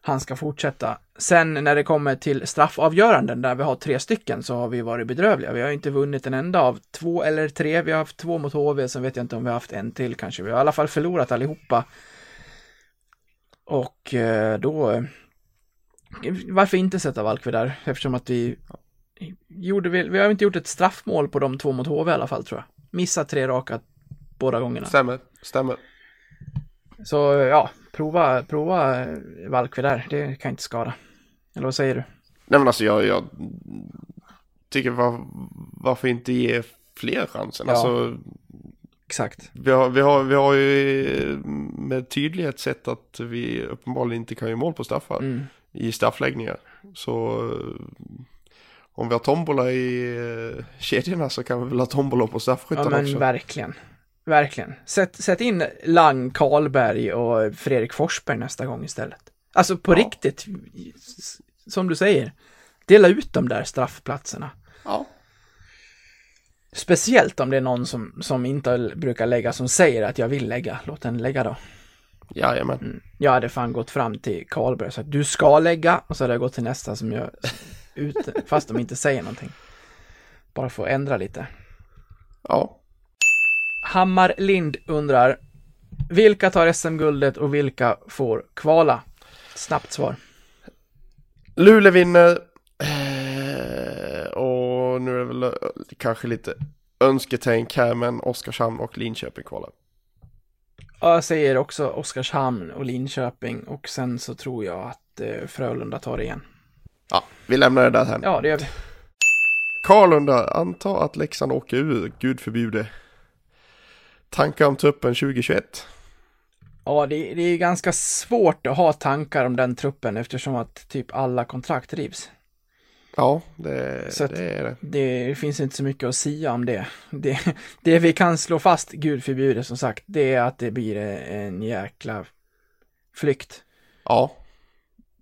han ska fortsätta. Sen när det kommer till straffavgöranden där vi har tre stycken så har vi varit bedrövliga. Vi har inte vunnit en enda av två eller tre. Vi har haft två mot HV, sen vet jag inte om vi har haft en till kanske. Vi har i alla fall förlorat allihopa. Och eh, då... Eh, varför inte sätta Valkve där? Eftersom att vi gjorde, vi, vi har inte gjort ett straffmål på de två mot HV i alla fall tror jag. Missat tre raka båda gångerna. Stämmer, stämmer. Så ja, prova, prova eh, Valkve där. Det kan inte skada. Eller vad säger du? Nej men alltså jag, jag tycker var, varför inte ge fler chansen. Ja. Alltså, Exakt. vi, har, vi, har, vi har ju med tydlighet sett att vi uppenbarligen inte kan göra mål på straffar Mm. i straffläggningar. Så eh, om vi har tombola i eh, kedjorna så kan vi väl ha tombola på Ja straffskyttarna men också. verkligen. Verkligen. Sätt, sätt in Lang, Karlberg och Fredrik Forsberg nästa gång istället. Alltså på Ja. riktigt, som du säger, dela ut de där straffplatserna. Ja. Speciellt om det är någon som, som inte brukar lägga, som säger att jag vill lägga, låt den lägga då. Jajamän. Mm. Jag hade fan gått fram till Karlberg och sagt du ska lägga och så hade jag gått till nästa som gör ute, fast de inte säger någonting. Bara att ändra lite. Ja. Hammar Lind undrar vilka tar SM-guldet och vilka får kvala? Snabbt svar. Luleå vinner. Eh, och nu är det väl eh, kanske lite önsketänk här men Oskarshamn och Linköping kvalar. Ja, Jag säger också Oskarshamn och Linköping och sen så tror jag att eh, Frölunda tar det igen. Ja, vi lämnar det där här. Ja, det gör vi. Karl undrar, anta att Leksand åker ur, gud förbjude. Tankar om truppen 2021? Ja, det, det är ganska svårt att ha tankar om den truppen eftersom att typ alla kontrakt rivs. Ja, det, Så det är det. Det finns inte så mycket att säga om det. det. Det vi kan slå fast, gud förbjude som sagt, det är att det blir en jäkla flykt. Ja,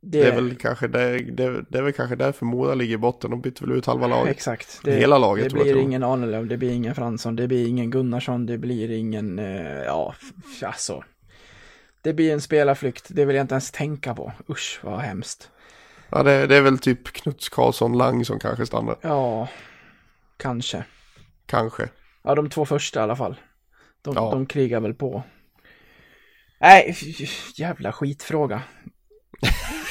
Det, det är väl kanske det, det, det är väl kanske därför Mora ligger i botten. De bytte väl ut halva laget. Exakt. Hela laget, Det tror jag, blir tror. ingen Arnelöv, det blir ingen Fransson, det blir ingen Gunnarsson, det blir ingen, eh, ja, alltså. Det blir en spelarflykt, det vill jag inte ens tänka på. Usch, vad hemskt. Ja, det, det är väl typ Knuts Karlsson Lang som kanske stannar. Ja, kanske. Kanske. Ja, de två första i alla fall. De, Ja. de krigar väl på. Nej, jävla skitfråga. (laughs)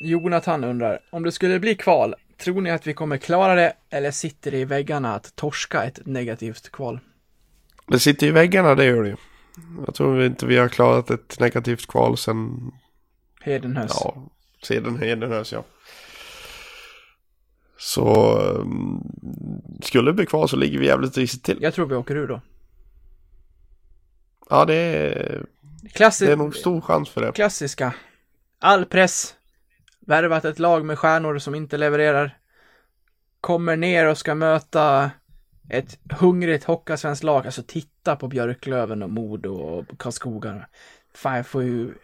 Jonathan undrar, om det skulle bli kval, tror ni att vi kommer klara det eller sitter det i väggarna att torska ett negativt kval? Det sitter i väggarna, det gör det ju. Jag tror inte vi har klarat ett negativt kval sen, Hedenhös. ja, sedan Hedenhös, ja. Så um, skulle det bli kvar så ligger vi jävligt risigt till. Jag tror vi åker ur då. Ja, det är, Klassi- det är nog stor chans för det. klassiska. All press. Värvat ett lag med stjärnor som inte levererar. Kommer ner och ska möta ett hungrigt Hockeyallsvenskt lag. Alltså titta på Björklöven och Modo och Karlskoga. Fan, jag får ju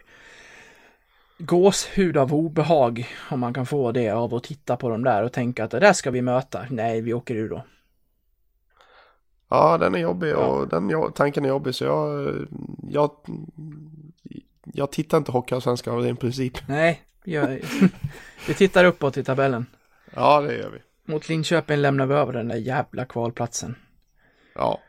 gåshud av obehag om man kan få det av att titta på dem där och tänka att det där ska vi möta. Nej, vi åker ur då. Ja, den är jobbig Ja. och den jo- tanken är jobbig så jag, jag, jag tittar inte Hockeyallsvenskan av din princip. Nej, jag, (laughs) vi tittar uppåt i tabellen. Ja, det gör vi. Mot Linköping lämnar vi över den där jävla kvalplatsen. Ja,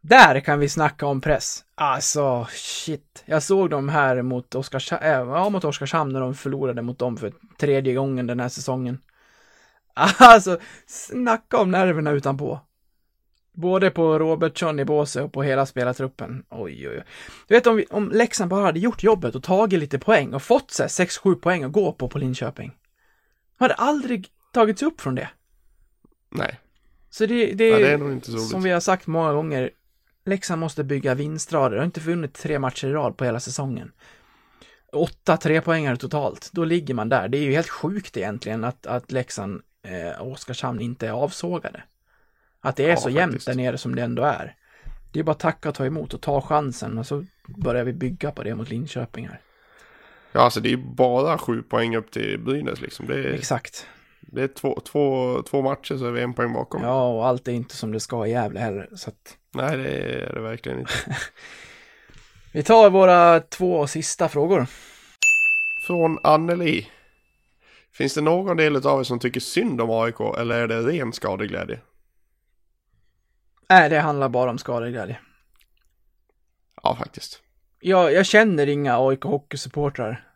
Där kan vi snacka om press. Alltså, shit. Jag såg dem här mot Oskarshamn, äh, ja, mot Oskarshamn när de förlorade mot dem för tredje gången den här säsongen. (laughs) Alltså, snacka om nerverna utanpå. Både på Robertsson i båse och på hela spelartruppen. Oj, oj, oj. Du vet om, vi, om Leksand bara hade gjort jobbet och tagit lite poäng och fått sig 6-7 poäng att gå på på Linköping. De hade aldrig tagits upp från det. nej. Så det, det, Ja, det är nog inte så roligt. som vi har sagt många gånger, Leksand måste bygga vinstrader. De har inte vunnit tre matcher i rad på hela säsongen. Åtta trepoängare totalt, då ligger man där. Det är ju helt sjukt egentligen att, att Leksand eh, och Oskarshamn inte är avsågade. Att det är Ja, så jämnt faktiskt. där nere som det ändå är. Det är bara att tacka och ta emot och ta chansen och så börjar vi bygga på det mot Linköping här. Ja, alltså det är bara sju poäng upp till Brynäs liksom. Det är, Exakt. det är två, två, två matcher så är vi en poäng bakom. Ja, och allt är inte som det ska i Gävle heller. Så att Nej, det är det verkligen inte. (laughs) vi tar våra två sista frågor. Från Anneli. Finns det någon del av er som tycker synd om AIK eller är det ren skadeglädje? Nej, det handlar bara om skadeglädje. Ja, faktiskt. Jag, jag känner inga AIK hockeysupportrar.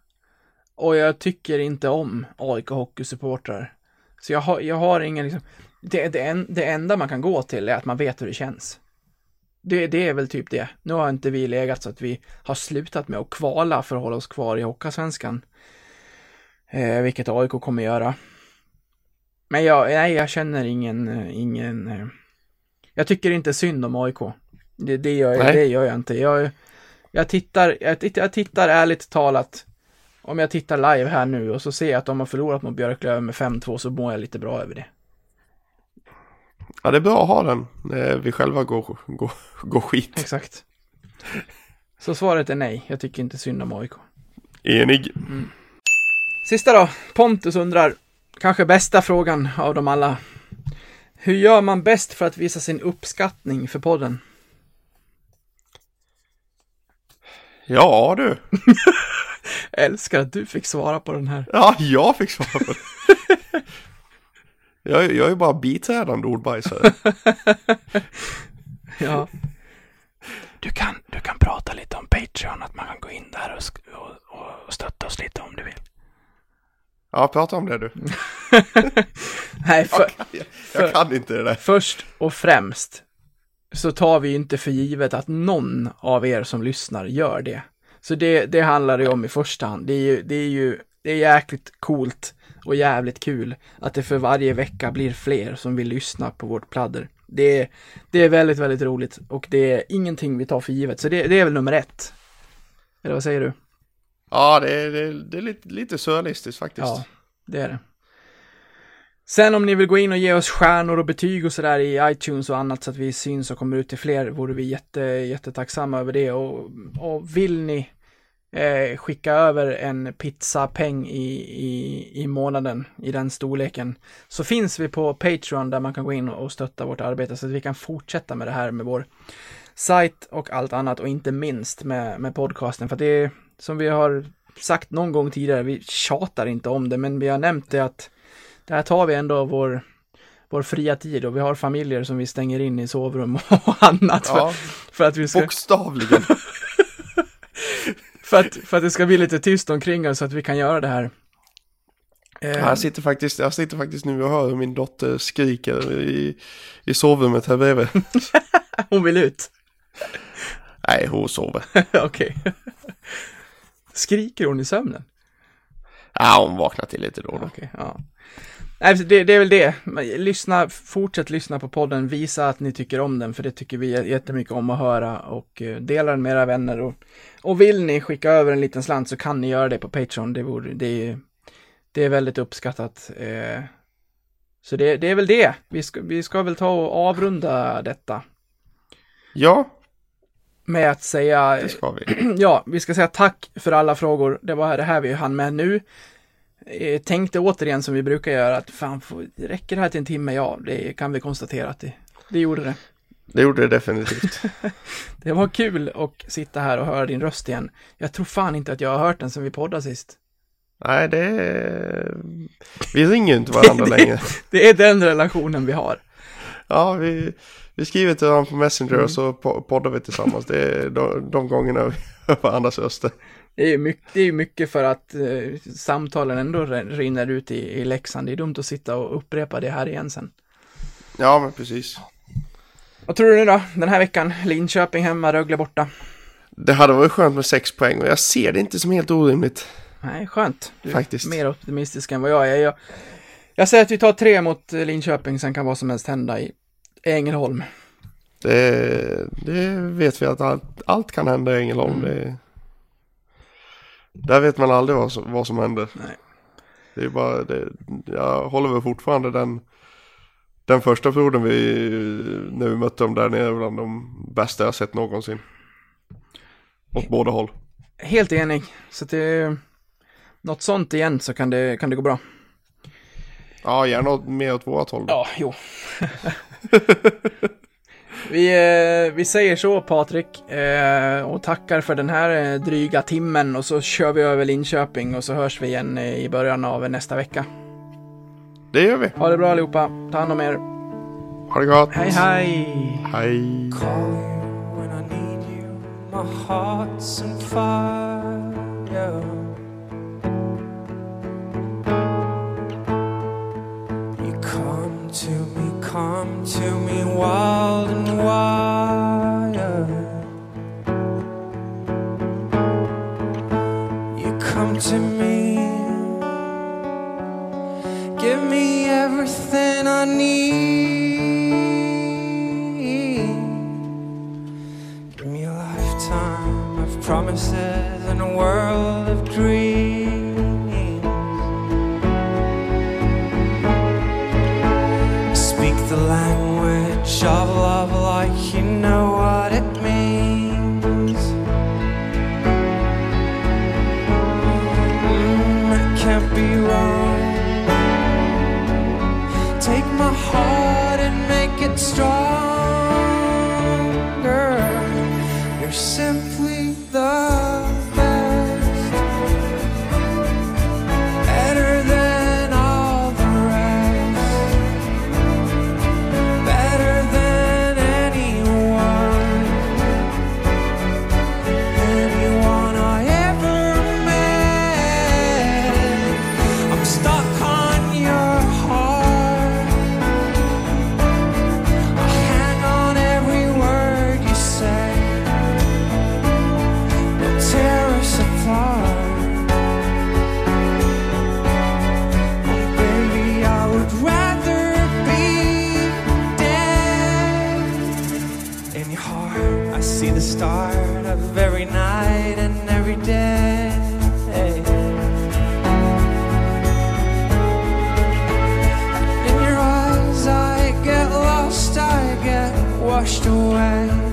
Och jag tycker inte om AIK hockeysupportrar. Så jag har, jag har ingen liksom, det, det, en, det enda man kan gå till är att man vet hur det känns. Det, det är väl typ det. Nu har inte vi legat så att vi har slutat med att kvala för att hålla oss kvar i Hockeyallsvenskan. Eh, vilket AIK kommer göra. Men jag, nej, jag känner ingen, eh, ingen... eh, Jag tycker inte synd om AIK. Det, det, gör, jag, det gör jag inte. Jag, jag, tittar, jag, tittar, jag tittar ärligt talat. Om jag tittar live här nu och så ser jag att de har förlorat mot Björklöven med 5-2 så mår jag lite bra över det. Ja, det är bra att ha den när vi själva går, går, går skit. Exakt. Så svaret är nej. Jag tycker inte synd om AIK. Enig. Sista då. Pontus undrar, kanske bästa frågan av dem alla. Hur gör man bäst för att visa sin uppskattning för podden? Ja du. (laughs) Älskar att du fick svara på den här. Ja, jag fick svara på det. (laughs) Jag, är- jag är bara biträdande ordbajsare. (laughs) Ja. Du kan, du kan prata lite om Patreon, att man kan gå in där och, och, och stötta oss lite om du vill. Ja, prata om det du. (laughs) Nej, för, Jag kan inte det där. först och främst så tar vi inte för givet att någon av er som lyssnar gör det. Så det, det handlar det om i första hand. Det är ju, det är ju, det är jäkligt coolt och jävligt kul att det för varje vecka blir fler som vill lyssna på vårt pladder. Det är, det är väldigt, väldigt roligt och det är ingenting vi tar för givet. Så det, det är väl nummer ett. Eller vad säger du? Ja, det är, det är, det är lite, lite surrealistiskt faktiskt. Ja, det är det. Sen om ni vill gå in och ge oss stjärnor och betyg och sådär i iTunes och annat så att vi syns och kommer ut till fler vore vi jätte, jättetacksamma över det. Och, och vill ni eh, skicka över en pizzapeng i, i, i månaden i den storleken så finns vi på Patreon där man kan gå in och stötta vårt arbete så att vi kan fortsätta med det här med vår sajt och allt annat och inte minst med, med podcasten. För att det är som vi har sagt någon gång tidigare, vi tjatar inte om det, men vi har nämnt det att det här tar vi ändå vår, vår fria tid och vi har familjer som vi stänger in i sovrum och (laughs) annat för, Ja, för, att, vi ska, bokstavligen. (laughs) för, att, för att det ska bli lite tyst omkring oss så att vi kan göra det här. Jag sitter faktiskt, jag sitter faktiskt nu och hör hur min dotter skriker i, i sovrummet här bredvid. (laughs) hon vill ut. Nej, hon sover. Okej. Skriker hon i sömnen? Ja, hon vaknar till lite då och då. Okej, ja. Nej, det, det är väl det. Lyssna, fortsätt lyssna på podden, visa att ni tycker om den, för det tycker vi jättemycket om att höra och eh, dela den med era vänner. Och, och vill ni skicka över en liten slant så kan ni göra det på Patreon. Det, vore, det, är, det är väldigt uppskattat. Eh, så det, det är väl det. Vi ska, vi ska väl ta och avrunda detta Ja, med att säga det ska vi. (clears throat) ja, vi ska säga tack för alla frågor. Det var det här vi hann med nu. Eh, tänkte återigen som vi brukar göra att fan, får- räcker det här till en timme? Ja, det kan vi konstatera att det, det gjorde det. Det gjorde det definitivt. (laughs) Det var kul att sitta här och höra din röst igen. Jag tror fan inte att jag har hört den sen vi poddade sist. Nej, det är... Vi ringer ju inte varandra (laughs) längre. Det är den relationen vi har. Ja, vi, vi skriver till varandra på Messenger Mm. och så po- poddar vi tillsammans. Det är de, de gångerna vi (laughs) hör varandras röster. Det är ju mycket, det är mycket för att eh, samtalen ändå rin- rinner ut i, i läxan. Det är dumt att sitta och upprepa det här igen sen. Ja, men precis. Vad tror du nu då? Den här veckan? Linköping hemma, Rögle borta. Det hade varit skönt med sex poäng och jag ser det inte som helt orimligt. Nej, skönt. Du är Faktiskt. mer optimistisk än vad jag är. Jag, jag säger att vi tar tre mot Linköping, sen kan vad som helst hända i Ängelholm. Det, det vet vi att allt, allt kan hända i Ängelholm. Mm. Det, där vet man aldrig vad som, vad som händer. Nej. Det är bara, det, jag håller väl fortfarande den, den första perioden vi, när vi mötte dem där nere bland de bästa jag sett någonsin. Åt båda håll. Helt enig. Så att det något sånt igen så kan det, kan det gå bra. Ja, gärna mer åt vårat håll. Ja, jo. (laughs) (laughs) vi, eh, vi säger så Patrik eh, och tackar för den här eh, dryga timmen och så kör vi över Linköping och så hörs vi igen i början av nästa vecka. Det gör vi. Ha det bra allihopa. Ta hand om er. Ha det gott. Hej hej! Hej. call you when I need you. My heart's on fire. come to me wild and wild. You come to me, give me everything I need. Give me a lifetime of promises and a world of dreams. the language of love like you know what it means. Mm, I can't be wrong. Take my heart and make it stronger. You're simply the see the start of every night and every day. In your eyes, I get lost, I get washed away.